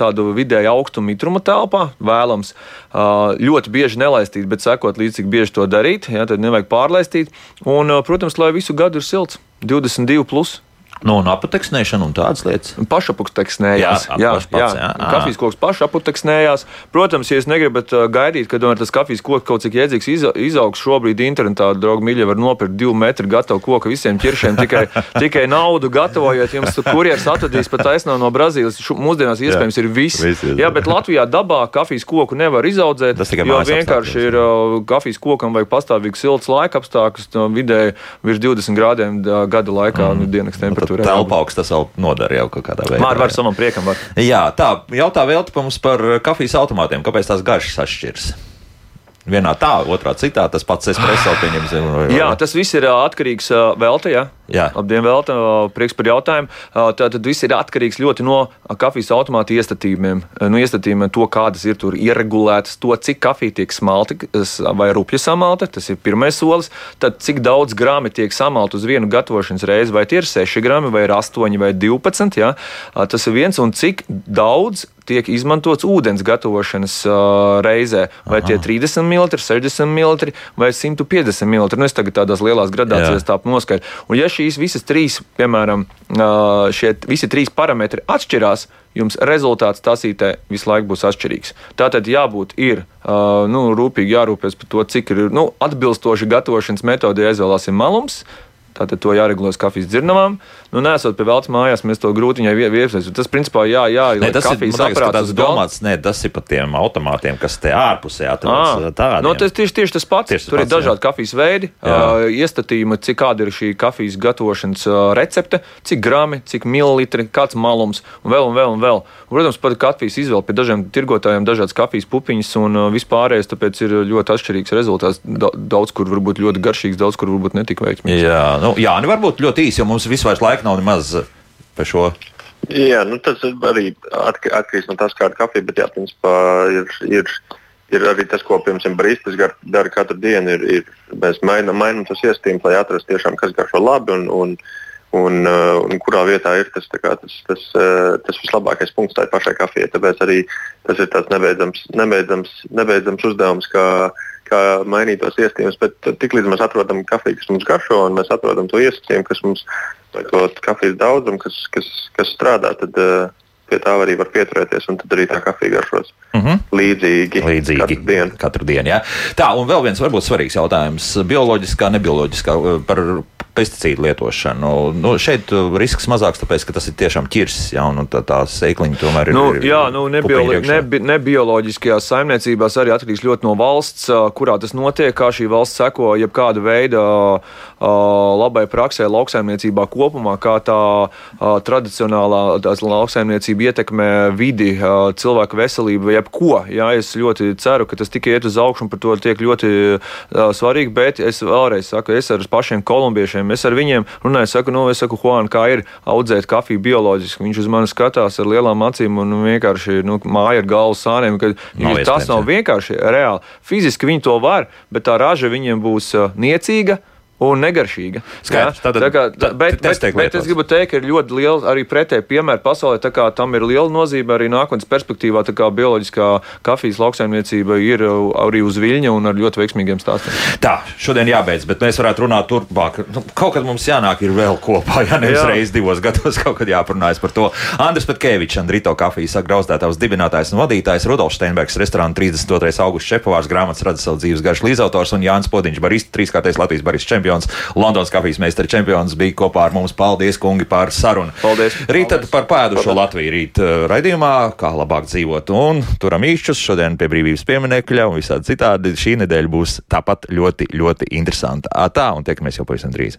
tādu vidēju augstumu mitruma telpā, vēlams ļoti bieži nelaistīt, bet sekot līdzi, cik bieži to darīt. Ja, tad nevajag pārlaistīt. Un, protams, lai visu gadu ir silts, 22. Plus. Nu, un aputeksnēšana un tādas lietas. Pašaputeksnējās. Jā, jā, pats, jā. jā. Kafijas koks pašaputeksnējās. Protams, ja jūs negribat gaidīt, kad tas kafijas koks kaut cik jēdzīgs izaugs, šobrīd internetā, draugi mīļi, var nopirkt divu metru gatavu koku visiem ķiršiem, tikai, tikai naudu gatavojot. Jums kurjeris atvedīs pat taisnām no Brazīlijas. Mūsdienās iespējams jā, ir viss. Visi, jā, bet Latvijā dabā kafijas koku nevar izaudzēt. Tas tikai vienkārši ir uh, kafijas kokam vajag pastāvīgi silts laika apstākļus, no vidēji virs 20 grādiem gada laikā mm. nu, dienas nu, temperatūra tur telpa augsts, tas vēl nodara jau kaut kādā veidā. Mār var savam priekam. Var. Jā, tā, jautā vēl mums par kafijas automātiem. Kāpēc tās garšas atšķiras? Vienā tā, otrā citā, tas pats espreso pieņems. Jā, tas viss ir atkarīgs veltē. Ja? Jā. Labdien, Velta, prieks par jautājumu. Tātad viss ir atkarīgs ļoti no kafijas automāta iestatījumiem. No iestatījumiem to, kādas ir tur ieregulētas, to, cik kafija tiek smalta vai rupja samalta, tas ir pirmais solis. Tad cik daudz grāmi tiek samalta uz vienu gatavošanas reizi, vai tie ir 6 grami, vai 8 vai 12. Ja? Tas ir viens, un cik daudz tiek izmantots ūdens gatavošanas reizē. Vai Aha. tie 30 ml, 60 ml vai 150 ml. Nu, es tagad tādās lielās gradācijās tā noskaidroju. Un, ja šīs visas trīs, piemēram, šie visi trīs parametri atšķirās, jums rezultāts tasītē visu laiku būs atšķirīgs. Tātad jābūt ir, nu, rūpīgi jārūpēs par to, cik ir nu, atbilstoši gatavošanas metodē aizvēlēsim malums. Tātad to jāregulē kafijas dzirnavām. Nu, nesot pie veltes mājās, mēs to grūti viņai viesmēs. Tas, principā, jā, jā ne, tas kafijas ir. Tas domāts, ne, tas ir pat tiem automātiem, kas te ārpusē atrodas. Tādiem. No, tas tieši, tieši tas pats. Tieši tas Tur pats, ir dažādi jā. kafijas veidi, uh, iestatījumi, cik kāda ir šī kafijas gatavošanas uh, recepte, cik grami, cik mililitri, kāds malums un vēl un vēl un vēl. Un, protams, pat kafijas izvēle pie dažiem tirgotājiem dažādas kafijas pupiņas un uh, vispārējais, tāpēc ir ļoti atšķirīgs rezultāts. Daudz kur varbūt ļoti garšīgs, daudz kur varbūt netik veiksmīgs. Jā, nu, jā, nu varbūt ļoti īsi, jo mums vispār laika nav nemaz par šo. Jā, nu, tas arī atkarīgs no tā, kāda kafija, bet jā, principā ir. ir ir arī tas, ko piemēram Brīsīs dara katru dienu. Ir, ir, mēs mainām, mainām tos iestījumus, lai atrastu tiešām, kas garšo labi un, un, un, un kurā vietā ir tas, kā, tas, tas, tas vislabākais punkts tai pašai kafijai. Tāpēc arī tas ir tāds nebeidzams, nebeidzams, nebeidzams uzdevums, kā, kā mainīt tos iestījumus. Bet tiklīdz mēs atrodam kafiju, kas mums garšo, un mēs atrodam to iestījumu, kas mums vai to kafijas daudzumu, kas, kas, kas strādā, tad uh, pie tā arī var pieturēties, un tad arī tā kafija garšos mm -hmm. līdzīgi. Līdzīgi katru dienu. Katru dienu ja? Tā, un vēl viens varbūt svarīgs jautājums - bioloģiskā, nebioloģiskā par pesticīdu lietošanu. Nu, šeit uh, risks mazāks, tāpēc, ka tas ir tiešām ķirsis, ja, un tā, tā sēkliņa tomēr ir. Nu, ir jā, nu, nebiolo nebi nebioloģiskajās saimniecībās arī atkarīgs ļoti no valsts, uh, kurā tas notiek, kā šī valsts seko jebkāda veida labai praksē lauksaimniecībā kopumā, kā tā tradicionālā lauksaimniecība ietekmē vidi, cilvēku veselību, jebko. Jā, es ļoti ceru, ka tas tikai iet uz augšu un par to tiek ļoti svarīgi, bet es vēlreiz saku, es ar pašiem kolumbiešiem. Es ar viņiem runāju, saku, nu, es saku, Juan, kā ir audzēt kafiju bioloģiski. Viņš uz mani skatās ar lielām acīm un vienkārši nu, māja ar galvu sāniem. Nav tas nav vienkārši reāli. Fiziski viņi to var, bet tā raža viņiem būs niecīga un negaršīga. Skaidrs, tātad, tā kā, tā, bet, bet, bet es gribu teikt, ka ir ļoti liela arī pretēji piemēri pasaulē. Tam ir liela nozīme arī nākotnes perspektīvā. Kā bioloģiskā kafijas lauksaimniecība ir arī uz viļņa un ar ļoti veiksmīgiem stāstiem. Tā, šodien jābeidz, bet mēs varētu runāt turpmāk. Nu, kaut kad mums jānāk ir vēl kopā, ja nevis reizes divos gados kaut kad jāparunājas par to. Andris Patkevičs, Andrito kafijas sagrauzdētājs dibinātājs un vadītājs, Rudolfs Steinbergs, restorāna 32. augusts šefpavārs, grāmatas rada savu dzīves garšu līdzautors un Jānis Podiņš, barista, trīskārtais Latvijas barista čempions čempions, Londonas kafijas meistara čempions bija kopā ar mums. Paldies, kungi, par sarunu. Paldies. Rīt tad par pēdušo Latviju rīt uh, raidījumā, kā labāk dzīvot un turam īšķus šodien pie brīvības pieminekļa un visādi citādi. Šī nedēļa būs tāpat ļoti, ļoti interesanta. Tā un tiekamies jau pavisam drīz.